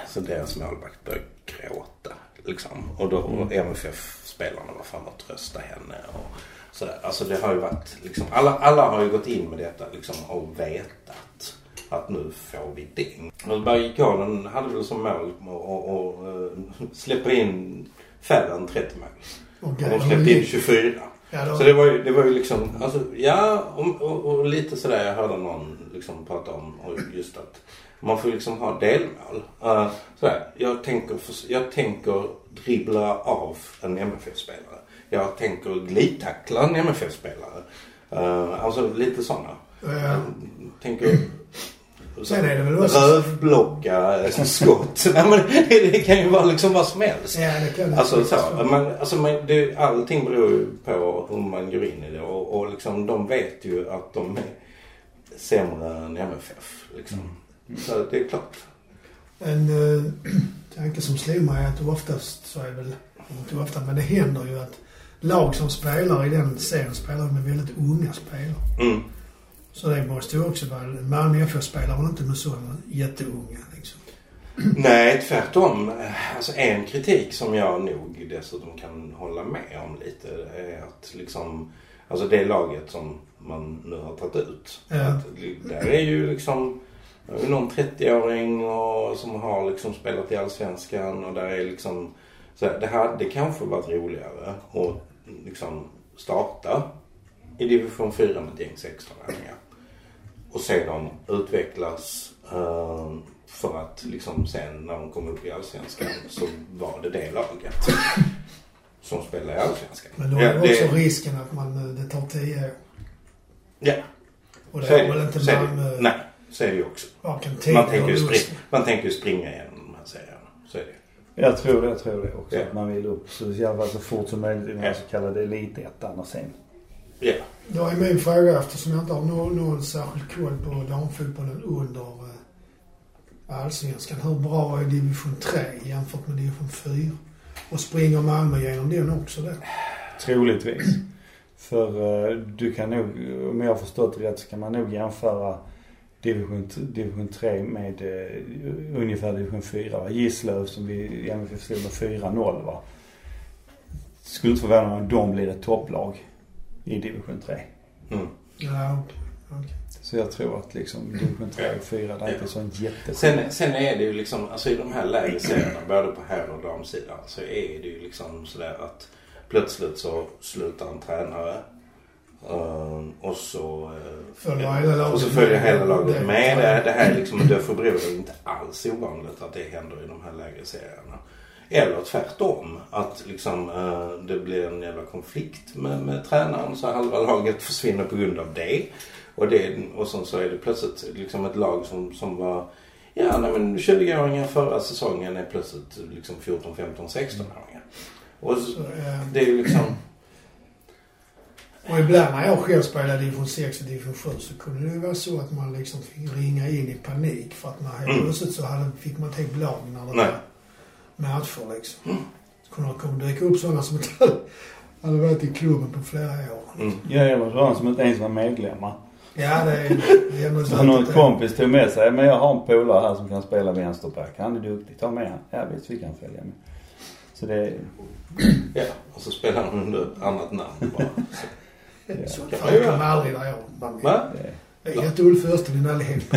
Alltså deras målvakt började gråta. Liksom. Och då och MFF-spelarna var fram och trösta henne. Och sådär. Alltså det har ju varit liksom, alla, alla har ju gått in med detta liksom och vetat att nu får vi ding. Och Bergikaden hade väl som mål att släppa in färre än 30 mål. Och Och de släppte in 24. Ja, då, Så det var ju, det var ju liksom, alltså, ja och, och, och lite sådär jag hörde någon liksom prata om just att man får liksom ha delmål. Uh, sådär, jag tänker, jag tänker dribbla av en MFF-spelare. Jag tänker glidtackla en MFF-spelare. Uh, alltså lite sådana. ja. Tänker <clears throat> Sen är det väl också... rövblocka eh, skott. <laughs> Nej, men det, kan ju vara liksom vad som helst. Ja, det kan Alltså, så, man, alltså man, det, allting beror ju på hur man går in i det och, och liksom, de vet ju att de är sämre än MFF. Liksom. Så det är klart. En uh, tanke som slog mig är att oftast så är väl, inte ofta, men det händer ju att lag som spelar i den serien spelar med väldigt unga spelare. Mm. Så det måste ju också vara, Malmö FF spelar väl inte med sådana jätteunga liksom. <clears throat> Nej, tvärtom. Alltså en kritik som jag nog dessutom kan hålla med om lite är att liksom, alltså det laget som man nu har tagit ut. Ja. Att, där är ju liksom någon 30-åring och, som har liksom spelat i Allsvenskan och där är liksom så här, det hade kanske varit roligare att liksom starta i division 4 med ett gäng 16-åringar. Och se dem utvecklas eh, för att liksom sen när de kom upp i Allsvenskan så var det det laget som spelade i Allsvenskan. Men då är det det- också risken att man, eh, det tar tio år. Ja, Och det är väl det, inte det, Malmö nej, så är det ju också. Man tänker, ju lust. springa, man tänker ju springa igenom de här serierna. Så är det Jag tror det, jag tror det också. Ja. Att man vill upp så, fall så fort som möjligt i den här Ja. så kallade elitettan och sen. Ja. Då är min fråga, eftersom jag inte har någon, någon särskild koll på damfotbollen under eh, allsvenskan. Hur bra är division 3 jämfört med division 4? Och springer Malmö igenom den också då? Troligtvis. För eh, du kan nog, om jag har förstått rätt så kan man nog jämföra division, division 3 med uh, ungefär division 4. Va? Gislöv som vi i MFF slog med 4-0 va. Skulle inte förvåna mig om de blir ett topplag i division 3. Mm. Ja, okej. Så jag tror att liksom division 3 och 4 det är inte så en jätte... Sen, sen är det ju liksom, alltså i de här lägre serierna, både på herr och damsidan, så är det ju liksom sådär att plötsligt så slutar en tränare. Eh, och så, eh, Följer hela laget och så följer med. hela laget Det- med. Det, det här är liksom, det för är inte alls ovanligt att det händer i de här lägre serierna. Eller tvärtom, att liksom eh, det blir en jävla konflikt med, med tränaren så halva laget försvinner på grund av det. Och, det, och sen så är det plötsligt liksom ett lag som, som var Ja, nej men 20-åringar förra säsongen är plötsligt liksom 14, 15, 16-åringar. Och så, det är ju liksom... Och ibland när jag själv spelade division 6 och division 7 så kunde det ju vara så att man liksom fick ringa in i panik för att man helt Mm. plötsligt så hade, fick man inte lag när det Nej. var matcher liksom. Så kunde det komma dyka upp sådana som inte hade- varit i klubben på flera år. Mm. Ja, eller sådana som inte ens var medlemmar. Ja, det är det är Så någon kompis tog med sig, men jag har en polare här som kan spela vänsterback. Han är duktig, ta med han. Ja visst, vi kan följa med. Så det är... Ja, och så spelar han under annat namn bara. <laughs> Ja. Så Ja, funkar ja. man aldrig där jag var med. Va? det är Jag heter Ulf Österlind allihop. <laughs>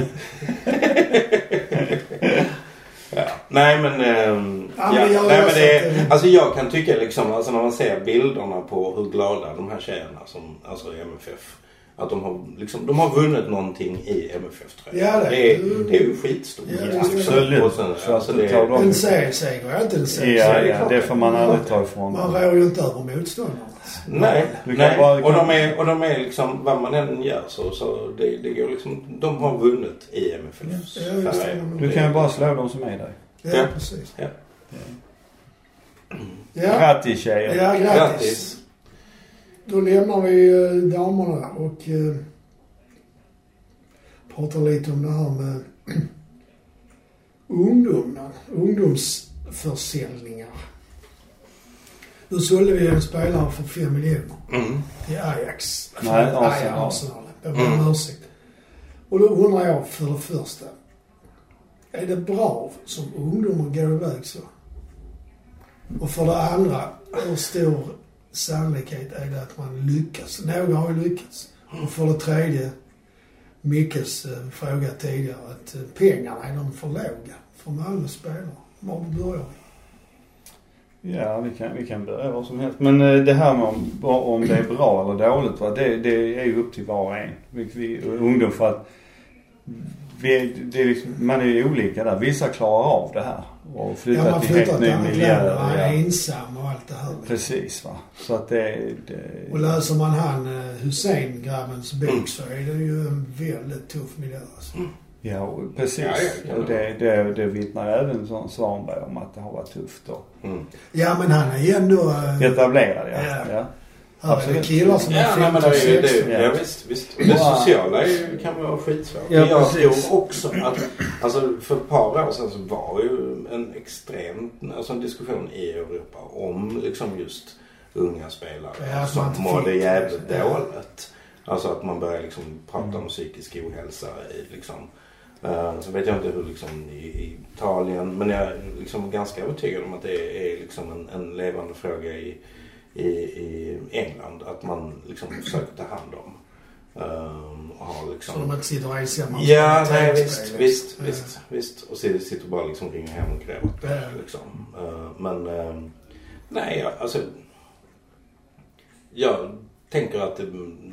Ja. Nej men... ehm, Ja, ja, jag- nej, men det, alltså jag kan tycka liksom, alltså när man ser bilderna på hur glada de här tjejerna som, alltså i MFF. Att de har liksom, de har vunnit någonting i MFF tror jag. Ja, det- det, är, det är ju skitstort. Ja, det är Absolut. Och sen, Så alltså att det, dem- En serieseger är inte en Ja, serieseger. ja, det får man aldrig ta ifrån Man rår ju inte över motståndaren. Nej, nej. bara- och, de är, och de är liksom, vad man än gör så, så det, det går liksom, de har vunnit i MFFs Ja, färger. Du kan ju bara slå de som är där. Ja, Ja. precis. Ja. Ja, Grattis tjejer. ja grattis. Grattis. Då lämnar vi eh, damerna och eh, pratar lite om det här med <clears throat> ungdomarna. Ungdomsförsäljningar. Nu sålde vi en spelare för 5 miljoner Mm. till Ajax. Nej, Arsenal. Arsenal. Jag ber om Mm. ursäkt. Och då undrar jag för det första. Är det bra som ungdomar går iväg så? Och för det andra, hur stor sannolikhet är det att man lyckas? Några har ju lyckats. Och för det tredje, Mickes eh, fråga tidigare, att eh, pengarna är de för låga för Malmös spelare. Var börjar vi? Ja, vi kan, vi kan börja vad som helst. Men eh, det här med om, om det är bra eller dåligt, va? Det, det är ju upp till var och en. Vi, vi, ungdom för att vi, det är liksom, man är ju olika där. Vissa klarar av det här och Ja, flyttar man till helt ny miljö. och man är Ja. ensam och allt det här. Precis va. Så att det, Och det läser man han eh, Hussein-grabbens bok Mm. så är det ju en väldigt tuff miljö alltså. Ja, och precis. Ja, ja, och det, det, det vittnar även Svan- Svanberg om att det har varit tufft och Mm. Ja men han är ju ändå... eh, etablerad ja. Ja. Ja. Är det absolut. killar som är Ja, nej, men 15, det är ju 16. det. ja. Ja, visst, visst. Det sociala är kan vara skitsvårt. Ja, jag precis. tror också att, alltså för ett par år sedan så var ju en extrem, alltså en diskussion i Europa om liksom just unga spelare Ja, som mådde jävligt ja. dåligt. Alltså att man börjar liksom prata om psykisk ohälsa i liksom eh, så vet jag inte hur liksom i, i Italien men jag är liksom ganska övertygad om att det är liksom en, en levande fråga i, i, i England. Att man liksom försöker ta hand om Ehm, och har liksom... Så de inte sitter ensamma. Ja, på nej tv-spel, visst, liksom. visst, Ja. visst, visst. Och så sitter bara liksom ringer hem och gräver. Ja. Liksom. Eh, men, ehm, nej, alltså. Jag tänker att det,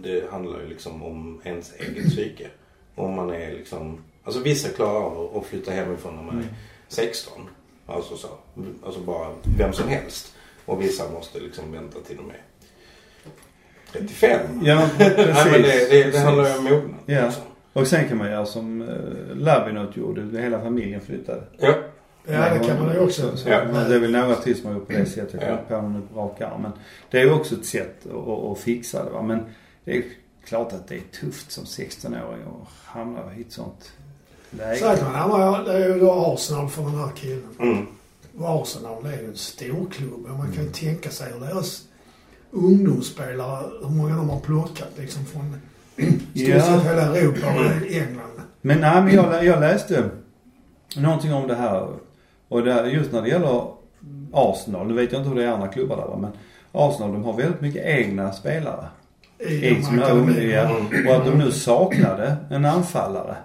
det handlar ju liksom om ens eget psyke. Om man är liksom, alltså vissa klarar av att flytta hemifrån när man är 16. Alltså så, alltså bara vem som helst. Och vissa måste liksom vänta till de är 35. Ja, precis. Nej, men det, det, det handlar ju om mognad. Ja. liksom. Och sen kan man göra som uh, Lavinot gjorde. Hela familjen flyttade. Ja. Ja, det kan man ju också. Så, Ja. men Det är väl några till som har gjort på det sättet. Jag Ja. kommer på någon på rak arm. Men det är ju också ett sätt att, att, fixa det. Va? Men det är klart att det är tufft som 16-åring att hamna i ett sånt läge. Säkert, men han det är ju då Arsenal för den här killen. Mm. Och Arsenal är ju en storklubb. Och man kan ju tänka sig hur deras ungdomsspelare, hur många de har plockat liksom från <clears throat> stort Ja. sett hela Europa och England. Men nej, men jag, jag läste någonting om det här. Och det, just när det gäller Arsenal, nu vet jag inte hur det är i andra klubbar där va, men Arsenal de har väldigt mycket egna spelare. I I akademierna. unga. Mm. Och att de nu saknade en anfallare.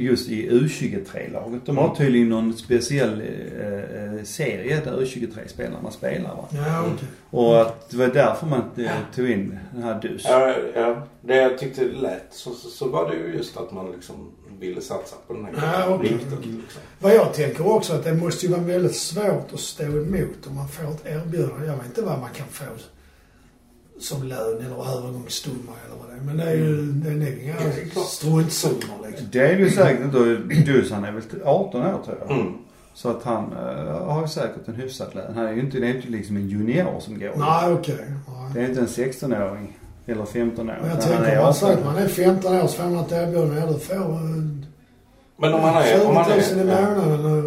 Just i U23-laget. De har tydligen någon speciell eh, eh, serie där U23-spelarna spelar va. Ja, okej. Och att det var därför man eh, tog in den här Dus. Ja, ja, det jag tyckte lät så, så, så var det ju just att man liksom ville satsa på den här Ja, okej. riktigt. Liksom. Vad jag tänker också att det måste ju vara väldigt svårt att stå emot om man får ett erbjudande. Jag vet inte vad man kan få som lön eller övergångssumma eller vad det är. Men det är ju, det är nog inga Ja, det struntsummor liksom. Det är det ju säkert inte. Och Dus han är väl 18 år tror jag. Mm. Så att han eh, har ju säkert en hyfsad lön. Han är ju inte, det är inte liksom en junior som går. Nej, okej. Det Nej. är inte en 16-åring. Eller 15-åring. Men jag tänker 18. så att man är 15 år så får man ett erbjudande. Ja, du får eh, Men om man är... 20 Om 000 man i månaden och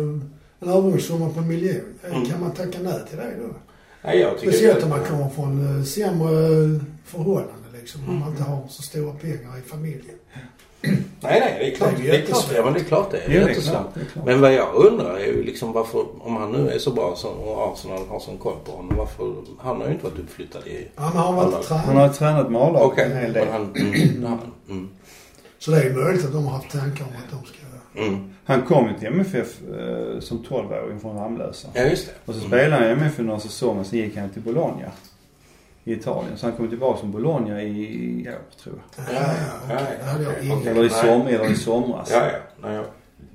en övergångssumma på en miljon. Mm. Kan man tacka nej till det då? Nej, jag tycker Speciellt om man kommer från eh, sämre förhållanden liksom. Om man inte har så stora pengar i familjen. Nej, nej, det är klart. Det Det är är, klart. Ja, men det är klart det är. Det är jättesvårt. klart. Det är klart. Men vad jag undrar är ju liksom varför, om han nu är så bra som, och Arsenal har sån koll på honom, varför, han har ju inte varit uppflyttad i... Han har varit Alla. Han tränare. har tränat med A-laget Okej, en hel del. han... Mm, <clears throat> han. Mm. Så det är möjligt att de har haft tankar om att de ska... Mm. Han kom ju till MFF eh, som 12-åring från Ramlösa. Ja, just det. Och så Mm. spelade han i MFF några säsonger, sen gick han till Bologna. I Italien. Så han kom tillbaka från Bologna i, år, tror jag. Ja, ja, okej, ingen... okej. Eller i, Nej. som, eller i somras. Ja, ja. Nej, jag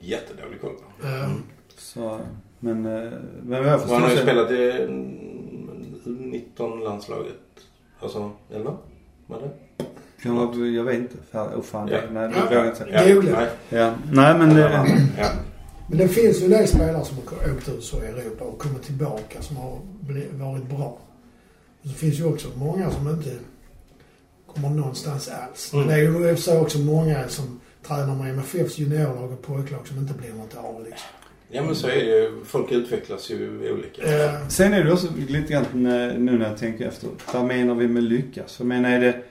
jättedålig koll på. Eh, Så, men, eh, men vad jag Och han har ju förstår spelat i mm, 19-landslaget. Alltså, eller? Var det? Kan vara, jag vet inte. Fan, oh, fan, Ja. nej, det vågar jag inte säga. Ja. Googla. Ja. Nej, men det... Ja. Men det finns ju en del spelare som har åkt ut så i Europa och kommit tillbaka som har varit bra. Och så finns ju också många som inte kommer någonstans alls. Men Mm. det är ju sig också många som tränar med MFFs juniorlag och pojklag som inte blir något av liksom. ja, men så är det ju. Folk utvecklas ju olika. Eh, Sen är det också lite grann när- nu när jag tänker efter. Vad menar vi med lyckas? För menar är det,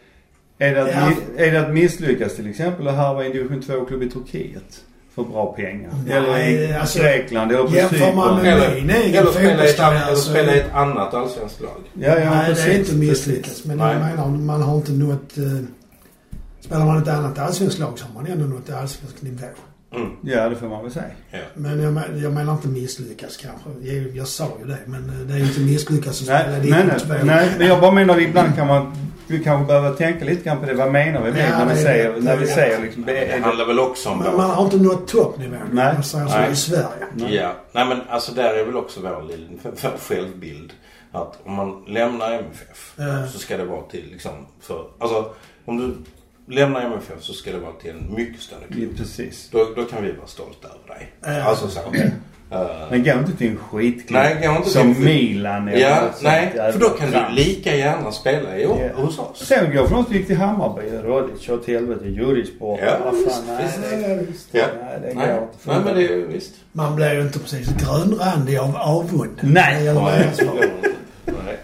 är det, att, Ja. är det att misslyckas till exempel och harva en division 2-klubb i Turkiet? För bra pengar? Nej, eller i alltså, Grekland eller på jämför man Cypern? med Eller, min eller spela ett, eller så- spela i ett annat allsvenskt lag. Ja, ja, Nej, precis, det är inte precis. misslyckas. Men jag Nej. menar, man har inte nått... Eh, spelar man ett annat allsvenskt lag så har man ändå nått allsvensk nivå. Mm. Ja, det får man väl säga. Ja. Men jag, men- jag menar inte misslyckas kanske. Jag, jag sa ju det, men eh, det är inte misslyckas att Nej, spela nej, nej, två. nej, men jag bara menar att ibland kan man, vi kanske behöver tänka lite grann på det. Vad menar vi med Ja, när vi det- säger, det- när vi det- säger liksom, det det, handlar väl också om... Men man har inte nått toppnivån. Nej. Man säger så Nej. i Sverige. Nej. Ja, nej men alltså där är väl också vår liten vår självbild. Att om man lämnar MFF Ja. så ska det vara till liksom för... Alltså om du lämnar MFF så ska det vara till en mycket större klubb. precis. Då, då kan vi vara stolta över dig. Ja. Alltså så. Eh, Men gå inte till en skitklubb. Nej, gå inte Som till- Milan eller ja, något nej. För då kan du lika gärna spela i år Ja. hos oss. Sen går för något gick till Hammarby. Rodic kör till helvete. Jurisport. Ja, visst, nej, visst. Ja, visst. Ja. Nej, det går Nej, inte. nej men det är ju visst. Man blir ju inte precis grönrandig av avund. Nej. Det gäller Nej, deras val. nej.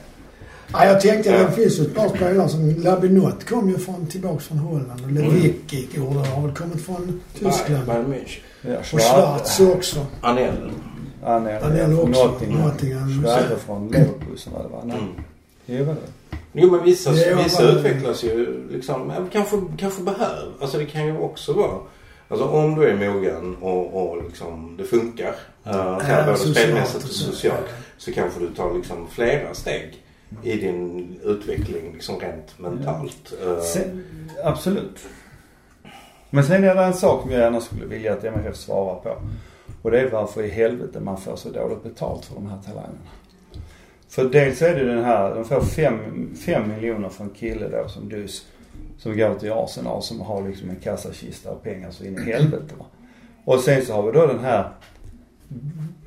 Ja, jag tänkte Ja. det finns ju ett par spelare som Labinot kom ju från, tillbaks från Holland och Lewicki gjorde har väl kommit från Tyskland. Bayern München. Ja, Och Schwarz också. Anel. Är från också Nottingham. Nottingham. Schwarz från Leverkusen var det va? Nej. Mm. Jo, var det. Jo men vissa, Det är vissa bara- utvecklas ju liksom, ja, kanske, kanske behöver. Alltså det kan ju också vara. Alltså om du är mogen och, och liksom det funkar. Uh, Ja, både spelmässigt och socialt. Så kanske du tar liksom flera steg i din utveckling liksom rent mentalt. Eh, Sen, absolut. Men sen är det en sak som jag gärna skulle vilja att MFF svarar på. Och det är varför i helvete man får så dåligt betalt för de här talangerna. För dels är det den här, de får fem, fem miljoner för en kille då som dus. Som går till Arsenal som har liksom en kassakista och pengar så in i helvete va. Och sen så har vi då den här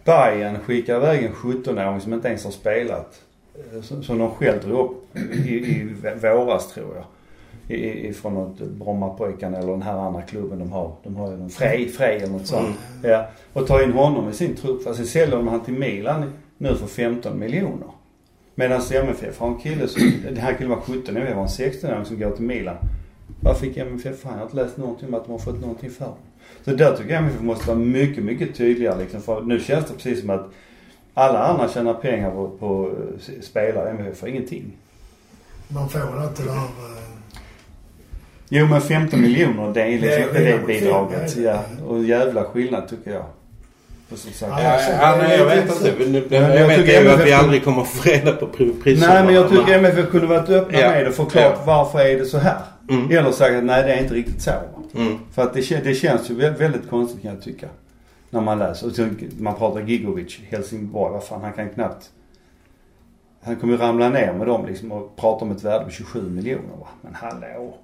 Bayern skickar iväg en 17-åring som inte ens har spelat. Eh, Som, som de själv drog upp i, i våras tror jag. I, ifrån något Brommapojkarna eller den här andra klubben de har. De har ju någon Frej, Frej eller något sånt. Ja. Och tar in honom i sin trupp. Sen säljer de han till Milan nu för 15 miljoner. Medan MFF har en kille som, den här killen var 17 år, var en 16-åring som går till Milan. Vad fick MFF för? Jag har inte läst någonting om att de har fått någonting för Så där tycker jag MFF måste vara mycket, mycket tydligare liksom. För nu känns det precis som att alla andra tjänar pengar på, på eh, spelare. MFF får ingenting. Man får inte det här... eh, Jo men 15 miljoner det är liksom Det är inte det skillnad. bidraget. Ja. Och jävla skillnad tycker jag. Sagt. Ja, Ja, nej, jag vet inte. Men det- Jag jag vet tycker ju att vi aldrig kommer att få reda på pri- priserna. Nej men jag tycker MFF kunde varit öppna Ja. med det och förklarat Ja. varför är det så här. Mm. Eller sagt att nej det är inte riktigt så. Mm. För att det, det känns ju vä- väldigt konstigt kan jag tycka. När man läser. Och så, man pratar Gigovic, Helsingborg. Vad fan han kan knappt. Han kommer ju ramla ner med dem liksom och prata om ett värde på 27 miljoner va. Men hallå.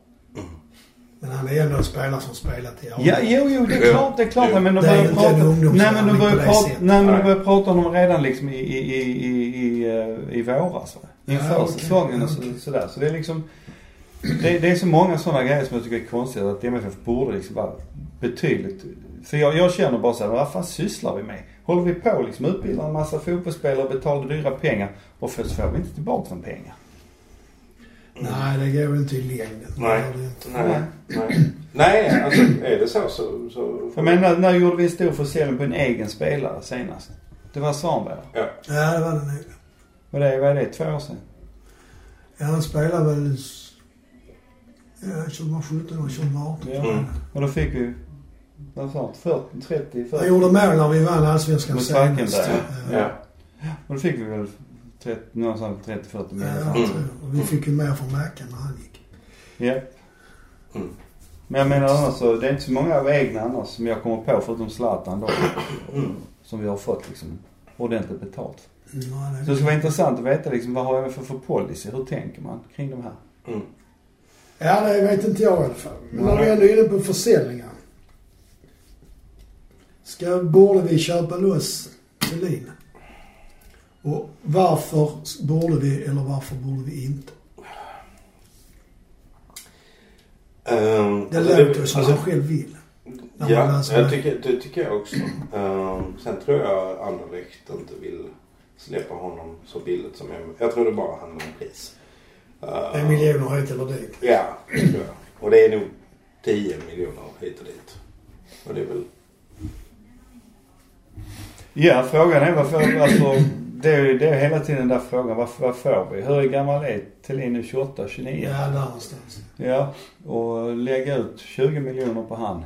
Men han är ändå en spelare som spelat i A. Ja, jo, jo, det är klart, det är klart. Ja. Men de Det är börjar prata... Nej, men de börjar prata... Nej, men de börjar prata om dem redan liksom i, i, i, i, i, eh, i våras. Va? Inför Ja, säsongen och så, Okej. sådär. Så det är liksom... Det, det är så många sådana grejer som jag tycker är konstiga. Att MFF borde liksom vara betydligt... För jag, jag känner bara såhär, vad fan sysslar vi med? Håller vi på liksom utbildar en massa fotbollsspelare, betalar dyra pengar och så får vi inte tillbaka de pengar. Nej, det går ju inte i längden. Nej. Nej. Nej. Nej, alltså är det så så... så Jag menar, när gjorde vi en stor försäljning på en egen spelare senast? Det var Svanberg. ja. Ja, det var det nog. Vad är det, vad är det, två år sedan? Ja, han spelade väl... Ja, 2017 och 2018. Ja. Mm. Och då fick vi, vad sa han, 40, 30, 40? Han gjorde mål när vi vann allsvenskan Mot senast. Falkenberg, ja. Och då fick vi väl 30, någonstans 30-40 Ja, miljoner. jag Mm. tror det. Och vi fick ju mer från Mackan när han gick. Ja. Mm. Men jag menar annars så, det är inte så många av egna annars som jag kommer på förutom Zlatan då. Mm. Som vi har fått liksom ordentligt betalt. Nej, Så det skulle vara intressant att veta liksom vad har jag för, för policy? Hur tänker man kring de här? Mm. Ja, det vet inte jag i alla fall. Men när vi ändå är inne på försäljningar. Ska, borde vi köpa loss Thelin? Och varför borde vi eller varför borde vi inte? Um, Det låter ju som han själv vill. Man Ja, jag det. tycker, det tycker jag också. Ehm, sen tror jag Anderlecht inte vill släppa honom så billigt som jag. Jag tror det bara handlar om pris. Ehm, En miljon hit eller dit. Ja, det tror jag. Och det är nog 10 miljoner hit och dit. Och det är väl... Ja, frågan är varför, alltså det är det är hela tiden den där frågan, vad, vad får vi? Hur gammal är Thelin nu? 28, 29? Ja, där någonstans. Ja, och lägga ut 20 miljoner på han.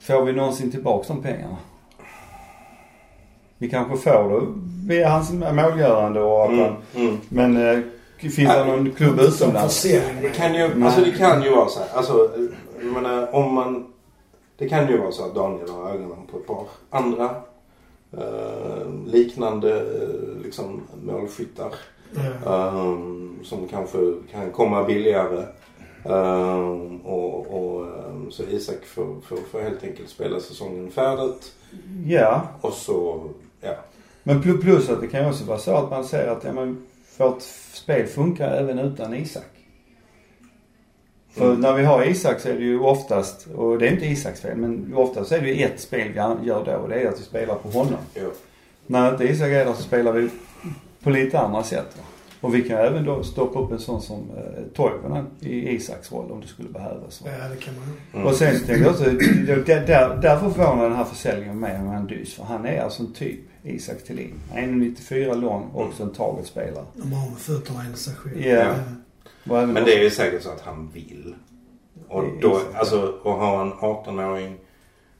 Får vi någonsin tillbaks de pengarna? Vi kanske får det via hans målgörande och att Mm, mm. men eh, finns det någon klubb utomlands? Det kan ju, alltså det kan ju vara så här. Alltså, jag menar om man... Det kan ju vara så att Daniel har ögonen på ett par andra eh, liknande eh, liksom målskyttar. Um, som kanske kan komma billigare. Um, och, och um, så Isak får, får, får helt enkelt spela säsongen färdigt. Ja, Och så, ja. men pl- plus att det kan ju också vara så att man säger att ja, men vårt spel funkar även utan Isak. För Mm. när vi har Isak så är det ju oftast, och det är inte Isaks fel, men oftast är det ju ett spel vi gör då och det är att vi spelar på honom. ja. När inte Isak är där så spelar vi på lite andra sätt. Och vi kan även då stoppa upp en sån som eh, Toivonen i Isaks roll om det skulle behövas. Ja, det kan man. Mm. Och sen tänkte jag också, det- där, där, därför förvånar den här försäljningen mig om han dys. För han är alltså en typ Isak Thelin. 1,94 lång, också en targetspelare. De har med fötterna enligt sig själv. Ja. Men det är ju säkert så att han vill. Och då, så. alltså, att ha en 18-åring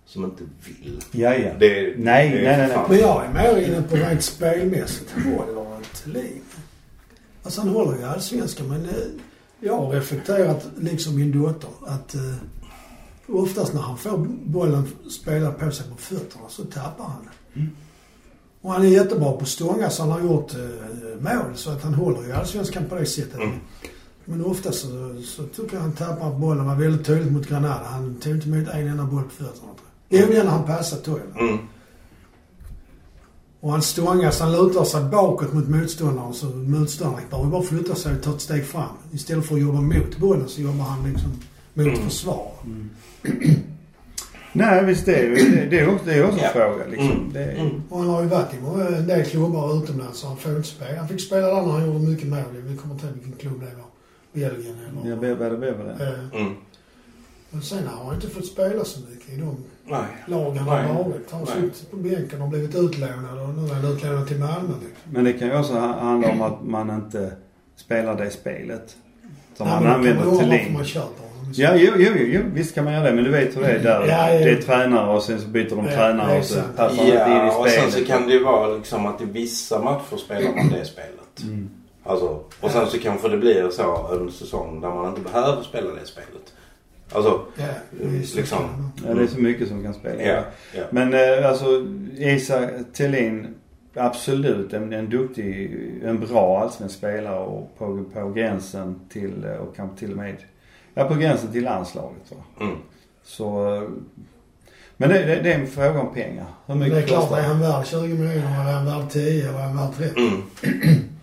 som inte vill. Ja, ja. Det, Nej, det nej, nej, nej. fan- Men jag är mer inne på rent spelmässigt. Håller han Thelin? Alltså han håller ju allsvenskan men eh, jag har reflekterat, liksom min dotter, att eh, oftast när han får bollen spelad på sig på fötterna så tappar han. Mm. Och han är jättebra på stånga så han har gjort eh, mål så att han håller ju allsvenskan på det sättet. Mm. Men ofta så, så tycker jag han tappar bollen. Var väldigt tydligt mot Granada. Han tog inte emot en enda boll på fötterna. tror jag. Jo, den när han passade Toivonen. Mm. Och han stångas, han lutar sig bakåt mot motståndaren så motståndaren behöver bara flytta sig och ta ett steg fram. Istället för att jobba mot bollen så jobbar han liksom mot Mm. försvar. <clears throat> Nej visst det är ju, det, det är också, det är också en Ja. fråga liksom. Mm. Det är, Mm. Och han har ju varit i en del klubbar utomlands så han får inte spela. Han fick spela där när han gjorde mycket mål. Vi kommer inte ihåg vilken klubb det var. Belgien eller... Ja, blev det. Eh, Mm. Men sen har han inte fått spela så mycket i de Nej. lag han har varit. Han har suttit på bänken och blivit utlånad och nu är han utlånad till Malmö. Liksom. Men det kan ju också ha- handla om att man inte spelar det spelet. Som Nej, då använder varför Thelin. man köper honom. Ja, jo, jo, jo, jo, visst kan man göra det. Men du vet hur det är där. Ja, ja. Det är tränare och sen så byter de Ja, tränare och så passar inte in i Ja, och sen spelet. så kan det ju vara liksom att i vissa matcher spelar man det spelet. Mm. Alltså, och sen så kanske det blir så en säsong där man inte behöver spela det spelet. Alltså, visst. liksom. Ja, det är så mycket som kan spela. ja. ja. Men eh, alltså Isak Thelin, absolut en, en duktig, en bra allsvensk spelare och på, på gränsen till, eh, och kanske till och med, ja på gränsen till landslaget va. Mm. Så, eh, men det, det, det är en fråga om pengar. Hur mycket det är klart, är han värd 20 miljoner eller är han värd 10 eller är han värd 30? Mm. <clears throat>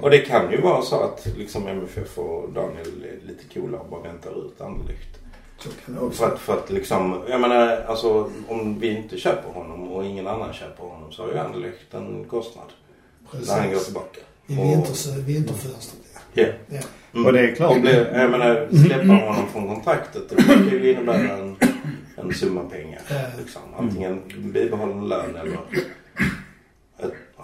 Och det kan ju vara så att liksom MFF och Daniel är lite coola och bara väntar ut Anderlecht. För att, för att liksom, jag menar alltså om vi inte köper honom och ingen annan köper honom så har ju Anderlecht en kostnad. När han går Precis. tillbaka. I Och- vinters, vinterfönstret, ja. Ja. ja. Mm. Och det är klart. Det blir, jag menar, släppa honom från kontraktet det brukar ju innebära en, en summa pengar. Liksom. Antingen bibehållen lön eller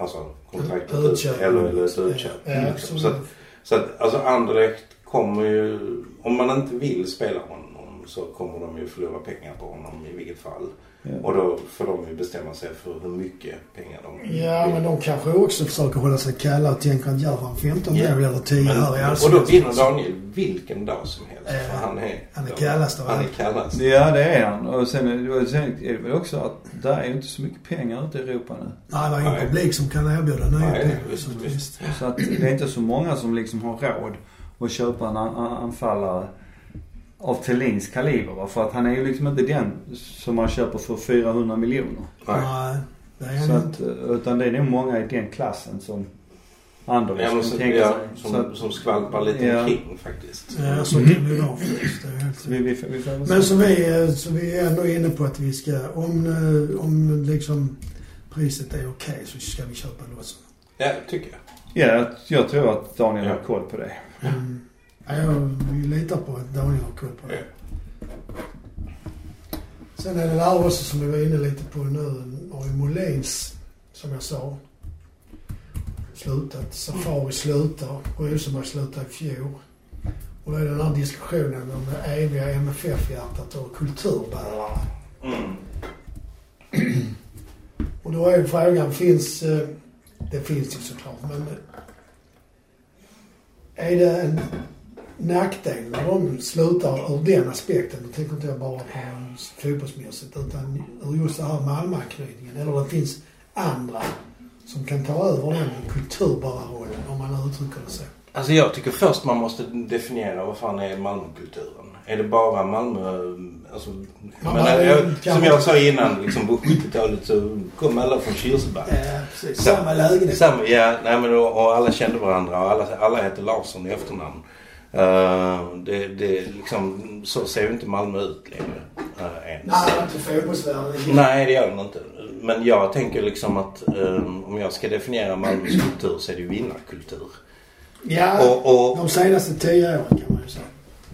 alltså kontraktet ut, eller, eller ett utköp. Ja, liksom. så- så, att, så att alltså Anderlecht kommer ju, om man inte vill spela honom så kommer de ju förlora pengar på honom i vilket fall. Ja. Och då får de ju bestämma sig för hur mycket pengar de Ja, men de kanske också försöker hålla sig kalla och tänker att gör han 15 Ja. mål eller 10 här i och då vinner. Daniel vilken dag som helst. Ja. För han är, Han är kallast av Han är kallast. Ja det är han. Och sen, är det- och sen är det väl också att där är ju inte så mycket pengar ute i Europa nu. Nej, det är ingen publik som kan erbjuda nya pengar. visst, Så visst. visst. Så att det är inte så många som liksom har råd att köpa en an- an- anfallare av Thelins kaliber va? För att han är ju liksom inte den som man köper för 400 miljoner. Nej. Så att, inte. utan det är nog många i den klassen som Anders Ja, så, tänka ja, som, Så att, som skvalpar lite Ja. omkring faktiskt. Ja, så kan det ju vara faktiskt. Vi, vi, vi Men så vi, eh, så vi är ändå inne på att vi ska, om, eh, om liksom priset är okej så ska vi köpa loss Ja, tycker jag. Ja, jag tror att Daniel Ja. har koll på det. mm. Ja, jag vi litar på att Daniel har koll på det. Sen är det där också som vi var inne lite på nu, ju Molins, som jag sa, slutat. Safari slutar, Rosenberg slutade i fjol. Och då är det den här diskussionen om det eviga MFF-hjärtat och kulturbärare. Mm. <clears throat> Och då är frågan, finns... eh, Det finns ju såklart, men... Är det en nackdel när de slutar ur den aspekten? Då tänker inte jag bara på fotbollsmässigt utan ur just det här Malmöanknytningen. Eller det finns andra som kan ta över den kulturbärarrollen om man uttrycker det så. Alltså jag tycker först man måste definiera vad fan är Malmökulturen. Är det bara Malmö... Alltså, Ja, men- jag, som jag sa innan, liksom på 70-talet så kom alla från Kirseberg. Ja, precis. Samma lägenhet. Samma, ja, nej men och, och alla kände varandra och alla, alla hette Larsson i efternamn. Uh, det, det liksom, så ser ju inte Malmö ut längre. Uh, ens. Nej, inte fotbollsvärlden. Nej, det gör den inte. Men jag tänker liksom att um, om jag ska definiera Malmös kultur så är det ju vinnarkultur. Ja, Och, och, de senaste tio åren kan man ju säga.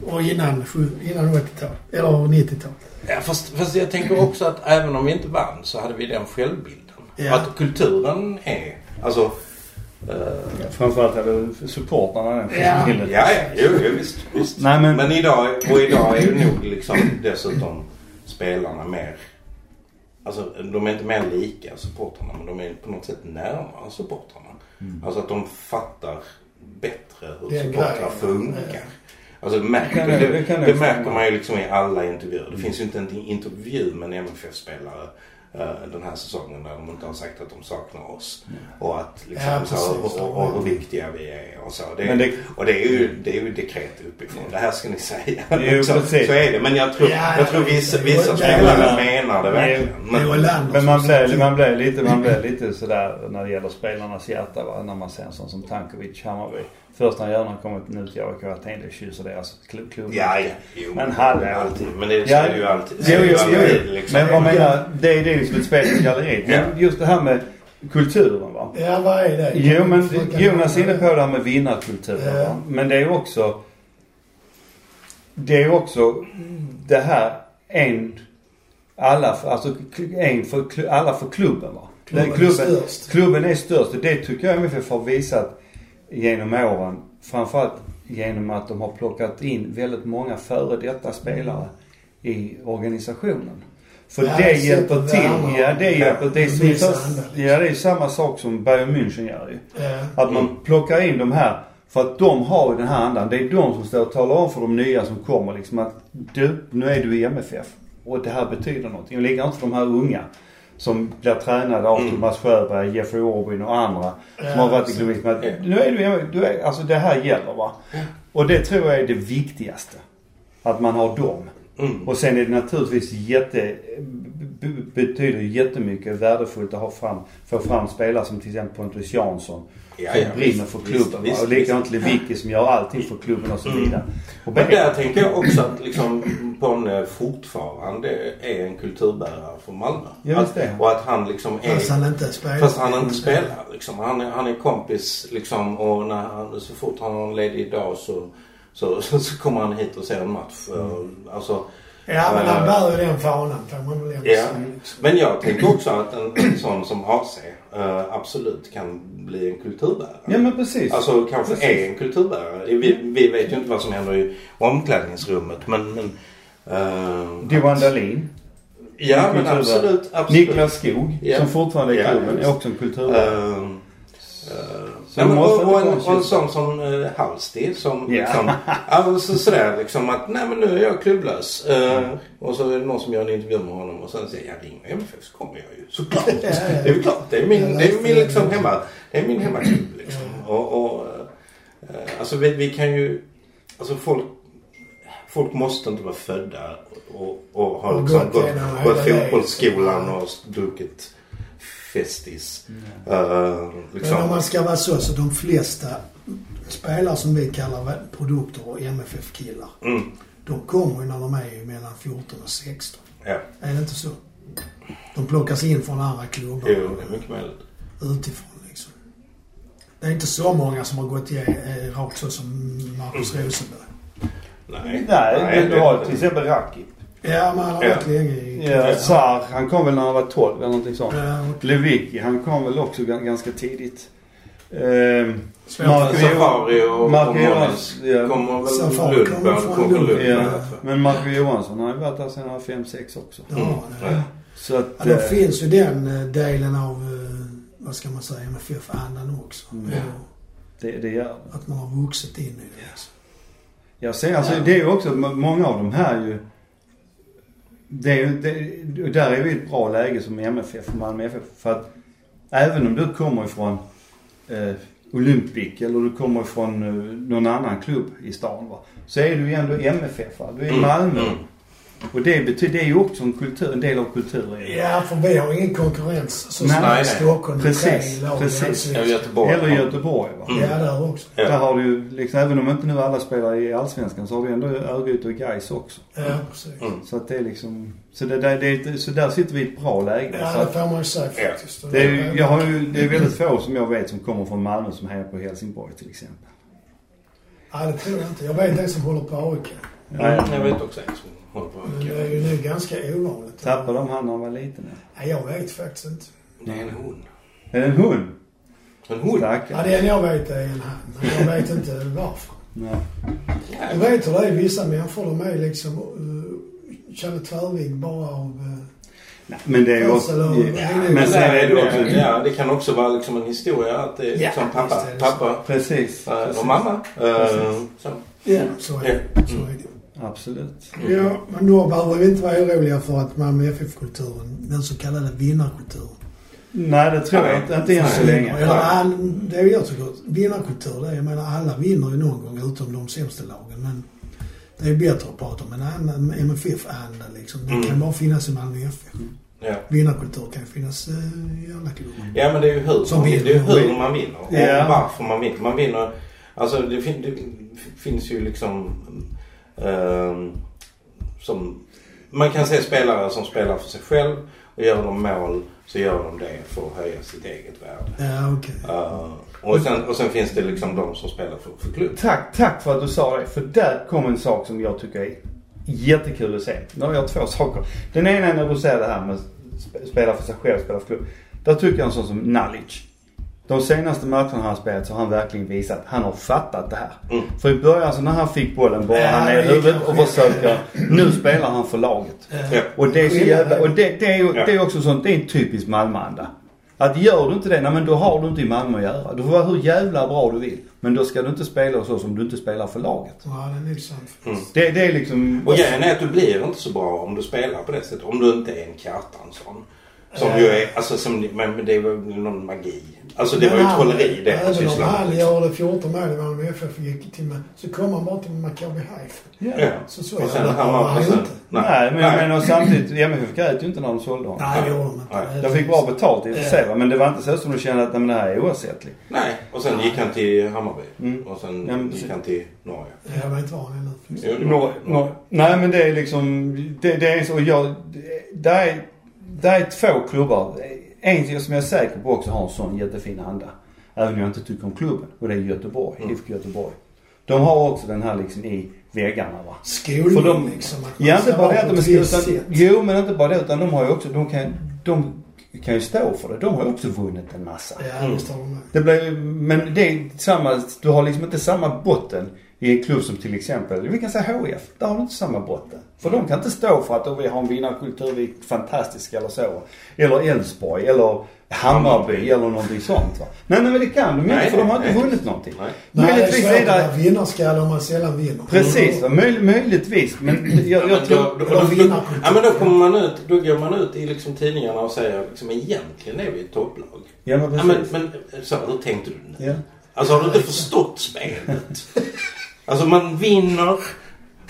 Och innan, innan 80-talet. Eller 90-talet. ja, fast, fast jag tänker också att även om vi inte vann så hade vi den självbilden. Ja. Att kulturen är, alltså... eh, Framförallt hade supportrarna den Ja. <laughs> Ja, ja, jo, jo visst, visst. Nej, men- men idag, och idag är ju nog liksom dessutom spelarna mer... Alltså de är inte mer lika supportrarna men de är på något sätt närmare supportrarna. Alltså att de fattar bättre hur supportrar funkar. Alltså det märker, det, det det märker man ju liksom i alla intervjuer. Det finns ju inte en intervju med en MFF-spelare den här säsongen där de inte har sagt att de saknar oss. Och att liksom, Ja, så, precis. och, och, och hur viktiga vi är och så. Det, det- och det är ju, det är ju dekret uppifrån. Det här ska ni säga. Jo, <laughs> så, precis. så är det. Men jag tror, Ja, jag tror vissa, vissa spelare menar det verkligen. Men, Men man sa man blev lite, man lite sådär när det gäller spelarnas hjärta va. När man ser en sån som Tankovic, Hammarby. Först när han gör när han kommer nu till AIK Aten, det kysser deras klubb. ja, ja. Jo, Men är alltid. Men det, så Ja. är det ju alltid. Jo, är det ju jo, jo. alltid, liksom. Men vad menar, det är det är liksom ett spel i galleriet. Men Ja. just det här med kulturen va. Ja, vad är det? Jo men Jonas är inne på det här med vinnarkulturen. Ja. va. Men det är ju också... Det är ju också det här en... Alla för, alltså en för, alla för klubben va. Klubben Den är störst. Klubben är störst och det tycker jag MFF har visat genom åren. Framförallt genom att de har plockat in väldigt många före detta spelare i organisationen. För det sätter hjälper till. värme Ja, det hjälper. Det är, som, ja, det är samma sak som Bayern München gör ju. Ja. Att man plockar in de här för att de har ju den här andan. Det är de som står och talar om för de nya som kommer liksom att du, nu är du i MFF. Och det här betyder någonting. Och likadant för de här unga. Som blir tränade av Mm. Thomas Sjöberg, Jeffrey Orbin och andra. Som Ja, har varit i Ja. Nu är du. Du är, alltså det här gäller va. Och det tror jag är det viktigaste. Att man har dem. Mm. Och sen är det naturligtvis jätte, betyder jättemycket värdefullt att ha fram, få fram spelare som till exempel Pontus Jansson. Ja, som ja, brinner visst, för klubben. visst, och likadant Lewicki som gör allting för klubben och så Mm. vidare. Och Men där tänker jag också att liksom Ponne fortfarande är en kulturbärare för Malmö. Ja, att, det. och att han liksom är... Fast han inte spelar. Fast han inte spelar liksom. Han är, han är kompis liksom och när han, så fort han har en ledig dag så, så, så, så kommer han hit och ser en match. Alltså, Ja, men han Eh, bär ju den fanan får man väl Ja. Men jag tänker också att en, en sån som AC eh, absolut kan bli en kulturbärare. Ja men precis. Alltså kanske Precis. är en kulturbärare. Vi, vi vet ju inte vad som händer i omklädningsrummet men... men eh, Diwan Dahlin. Ja men absolut. absolut. Niklas Skog Ja. som fortfarande är i klubben. Är också en kulturbärare. Eh, eh, det men, och, och, en, och en så. sån som uh, Halsti som Ja. liksom, alltså sådär liksom att nej men nu är jag klubblös. Eh, och så är det någon som gör en intervju med honom och sen säger jag ring MFF så kommer jag ju såklart. <laughs> Ja, ja. Det är ju klart. Det är min, det är min liksom hemma, det är min hemmaklubb liksom. Och, och eh, alltså vi, vi kan ju, alltså folk, folk måste inte vara födda och, och ha liksom gått gått, fotbollsskolan och druckit Festis. Eh, liksom. Men om man ska vara så, så de flesta spelare som vi kallar produkter och MFF-killar. Mm. De kommer ju när de är mellan 14 och 16. Ja, Är det inte så? De plockas in från andra klubbar. jo, det är mycket möjligt. Utifrån liksom. Det är inte så många som har gått eh, rakt så som Marcus Rosenberg. Nej, Nej, men du har till exempel Rakip. Ja, men han har Ja. varit länge i... Ja, Sar, han kom väl när han var 12 eller någonting sånt. Ja, och Lewicki, han kom väl också gan- ganska tidigt. Ehm, att- Safari och, och Johansson, ja. kommer väl Safari Lund, kommer från Lund. Lund. Ja, Ja. men Marco Johansson han har ju varit där sedan han var 5-6 också. Ja, det, Så att... ja, då eh, finns ju den eh, delen av, eh, vad ska man säga, MFF-andan också. Mm. Ja, det, det gör. Att man har vuxit in i det. Liksom. Jag ser, alltså det är ju också, många av de här ju... Det är det, där är vi i ett bra läge som MFF, Malmö FF. För att även om du kommer ifrån eh, Olympic eller du kommer ifrån eh, någon annan klubb i stan va. Så är du ju ändå MFF va. Du är i Mm, Malmö. mm. Och det betyder, det är ju också en kultur, en del av kulturen. Ja, för vi har ingen konkurrens så Nej, som nej. i Stockholm. med Precis, lag precis. Ja, Allsvenskan. Göteborg. Eller Göteborg va. Mm. Ja, där också. Där Ja. har du ju liksom, även om inte nu alla spelar i Allsvenskan så har du ändå Örgryte och Gais också. Ja, precis. Mm. Så att det är liksom, så, det, där- det, är- så där sitter vi i ett bra läge. Ja, så det får man ju säga faktiskt. det, är, jag har ju, det är väldigt få som jag vet som kommer från Malmö som hejar på Helsingborg till exempel. Nej, det tror jag inte. Jag vet en som håller på AIK. Mm, jag vet också en som det är ju nu ganska ovanligt. Tappade de han när han var liten? Nej, jag vet faktiskt inte. Det är en hon. Är det en hund? En? Ja, Stackare. det enda jag vet är en han. Men jag vet inte varför. Nej. Du vet hur det är. Vissa människor de är liksom uh, känner tvärvigg bara av... Uh, Nej, Men det är också... Ja, men sen är det också... Ja, det kan också vara liksom en historia att det är Ja, liksom pappa, är pappa Precis. eh, precis. och mamma. Eh, så. ja, så är det. Så är det. Absolut. Ja, men då behöver vi inte vara oroliga för att Malmö FF-kulturen, den så kallade vinnarkulturen. Nej, det tror jag inte. Inte än så länge. Eller all, det är jag tycker, vinnarkultur, det är, jag menar alla vinner ju någon gång utom de sämsta lagen. Men det är bättre att prata om en annan MFF-anda liksom. Det Mm. kan bara finnas i Malmö FF. Ja. Vinnarkultur kan ju finnas eh, i alla klubbar. ja, men det är ju hur, Som man, det är vinner. hur man vinner och Ja. varför man vinner. Man vinner, alltså det, fin, det finns ju liksom som, man kan se spelare som spelar för sig själv och gör de mål så gör de det för att höja sitt eget värde. Ja, okej. Eh, och, sen, och sen finns det liksom de som spelar för, för klubb. Tack, tack för att du sa det. För där kom en sak som jag tycker är jättekul att se. Nu har jag två saker. Den ena är när du säger det här med sp- spela för sig själv, spela för klubb. Där tycker jag en sån som Nalic. De senaste matcherna han har spelat så har han verkligen visat att han har fattat det här. Mm. För i början så när han fick bollen bara Ja, han ner är huvudet och försöker. Nu spelar han för laget. Ja. Och det är så jävla, och det, det är det är också sånt, det är en typisk Malmöanda. Att gör du inte det, nej men då har du inte i Malmö att göra. Du får vara hur jävla bra du vill. Men då ska du inte spela så som du inte spelar för laget. Ja, det är sant. Mm. Det, det är liksom... Och grejen är att du blir inte så bra om du spelar på det sättet. Om du inte är en Kjartansson. Som ju är, alltså som, men men det var ju någon magi. Alltså det var ju Men trolleri det han Även om sysslade med. gör det 14 mål i Malmö FF gick till med, så kom han bara till Maccabi Haifa. Ja. Så så Och sen jävla han var... han inte. Nej, men jag menar samtidigt, MFF grät ju inte när de sålde honom. Nej, det gjorde de inte. Nej. De fick bra betalt i och för sig men det var inte så som du kände att nej, men det här är oersättligt. Nej, och sen gick han till Hammarby. Mm. Och sen Ja, men gick han till Norge. Jag vet inte var han är nu. Det nej men det är liksom, det, det är så, jag, det är, det är två klubbar. En som jag är säker på också har en sån jättefin anda. Även om jag inte tycker om klubben. Och det är Göteborg, Mm. IFK Göteborg. De har också den här liksom i väggarna va. Skolning För de- liksom. Ja inte bara det att de är utan. Jo men inte bara det utan de har ju också, de kan, de kan ju stå för det. De har ju också vunnit en massa. Ja, det. Det blir, men det är samma, du har liksom inte samma botten i en klubb som till exempel, vi kan säga HF. Där har du inte samma botten. För de kan inte stå för att oh, vi har en vinnarkultur, vi är fantastiska eller så. Eller Elfsborg eller Hammarby eller någonting sånt va. Nej, nej men det kan de ju inte Nej, för de har inte nej. vunnit någonting. Nej. Nej, det är Möjligtvis svårt är att det, vinnarskalle om man sällan vinner. precis va, möj, möjligtvis. Men jag, Ja, jag tror, då, ja, men då kommer man ut, då går man ut i liksom tidningarna och säger liksom egentligen är vi ett topplag. ja men Ja, precis. men, men så, hur tänkte du nu? Ja. Alltså har du inte förstått spelet? <laughs> Alltså man vinner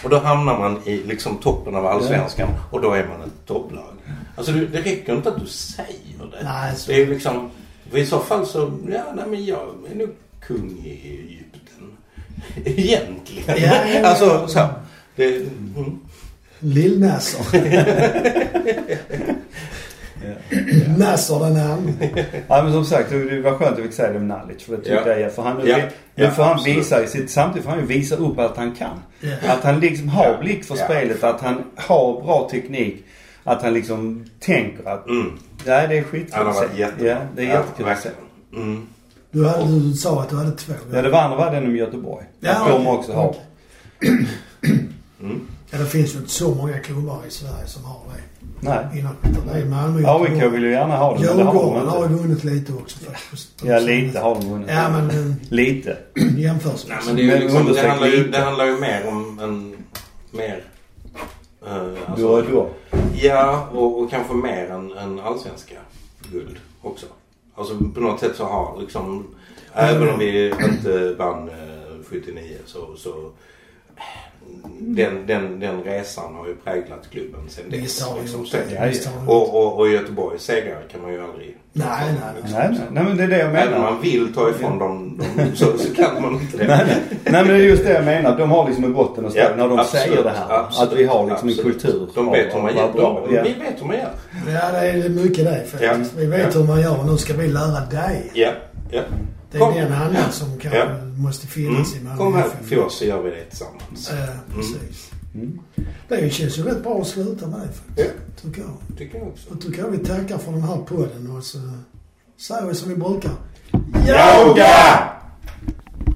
och då hamnar man i liksom toppen av allsvenskan och då är man ett topplag. Alltså det, det räcker inte att du säger det. Nej, så. Det är liksom, för i så fall så, ja nej men jag är nog kung i Egypten. <laughs> Egentligen. Ja, ja, ja. alltså så. Det, mm. Lill-Nasser. <laughs> Ja. Nasser den andra. Ja men som sagt, det var skönt att vi fick säga det om Nalic. För det tyckte Ja. jag, för han, Ja. nu Ja, får han visa i sitt, samtidigt får han ju visa upp att han kan. Ja. Att han liksom har Ja. blick för Ja. spelet, att han har bra teknik. Att han liksom tänker att, Mm. nej det är skitkul Han har att se. varit jättebra. Ja, det är jättekul att se. Mm. Du, hade, du sa att du hade två. Ja det var andra var den om Göteborg. Ja, att de okej. också har. Mm. Ja, det finns ju inte så många klubbar i Sverige som har det. Nej. Vinnarkultur. Det är Malmö, AIK vill ju gärna ha det men det har Djurgården har de ju inte. vunnit lite också faktiskt. Ja lite har de vunnit. Ja, men eh, Lite. <clears throat> jämförs. Nej men det, är ju liksom, det, handlar ju, det handlar ju mer om en... Mer... eh, Då och då. Ja, och, och kanske mer än, än allsvenska guld också. Alltså på något sätt så har liksom... Även om vi inte vann eh, 79 så... så den, den, den resan har ju präglat klubben sen dess. Visst har liksom. Så- det. Visst har Och, och, och Göteborgs segrar kan man ju aldrig... Nej, nej, nej. Nej, nej, nej men det är det jag Även om menar. man vill ta ifrån dem, dem så, så kan man inte det. Nej, nej. nej men det är just det jag menar. De har liksom en botten att stå Ja, när de absolut, säger det här. absolut, att vi har liksom absolut. en kultur. De vet hur man gör. bra. De, Ja. Vi vet hur man gör. Ja, det är mycket det faktiskt. Ja. Vi vet Ja. hur man gör och nu ska vi lära dig. Ja, ja. Det är Kom. den andan som kanske Ja. måste finnas i Mm. Malmö Kom här till oss så gör vi det tillsammans. Ja, precis. Mm. Det känns ju rätt bra att sluta med faktiskt. Ja. Tycker jag. Tycker jag också. Då tycker jag vi tackar för den här podden och så säger vi som vi brukar. Yoga!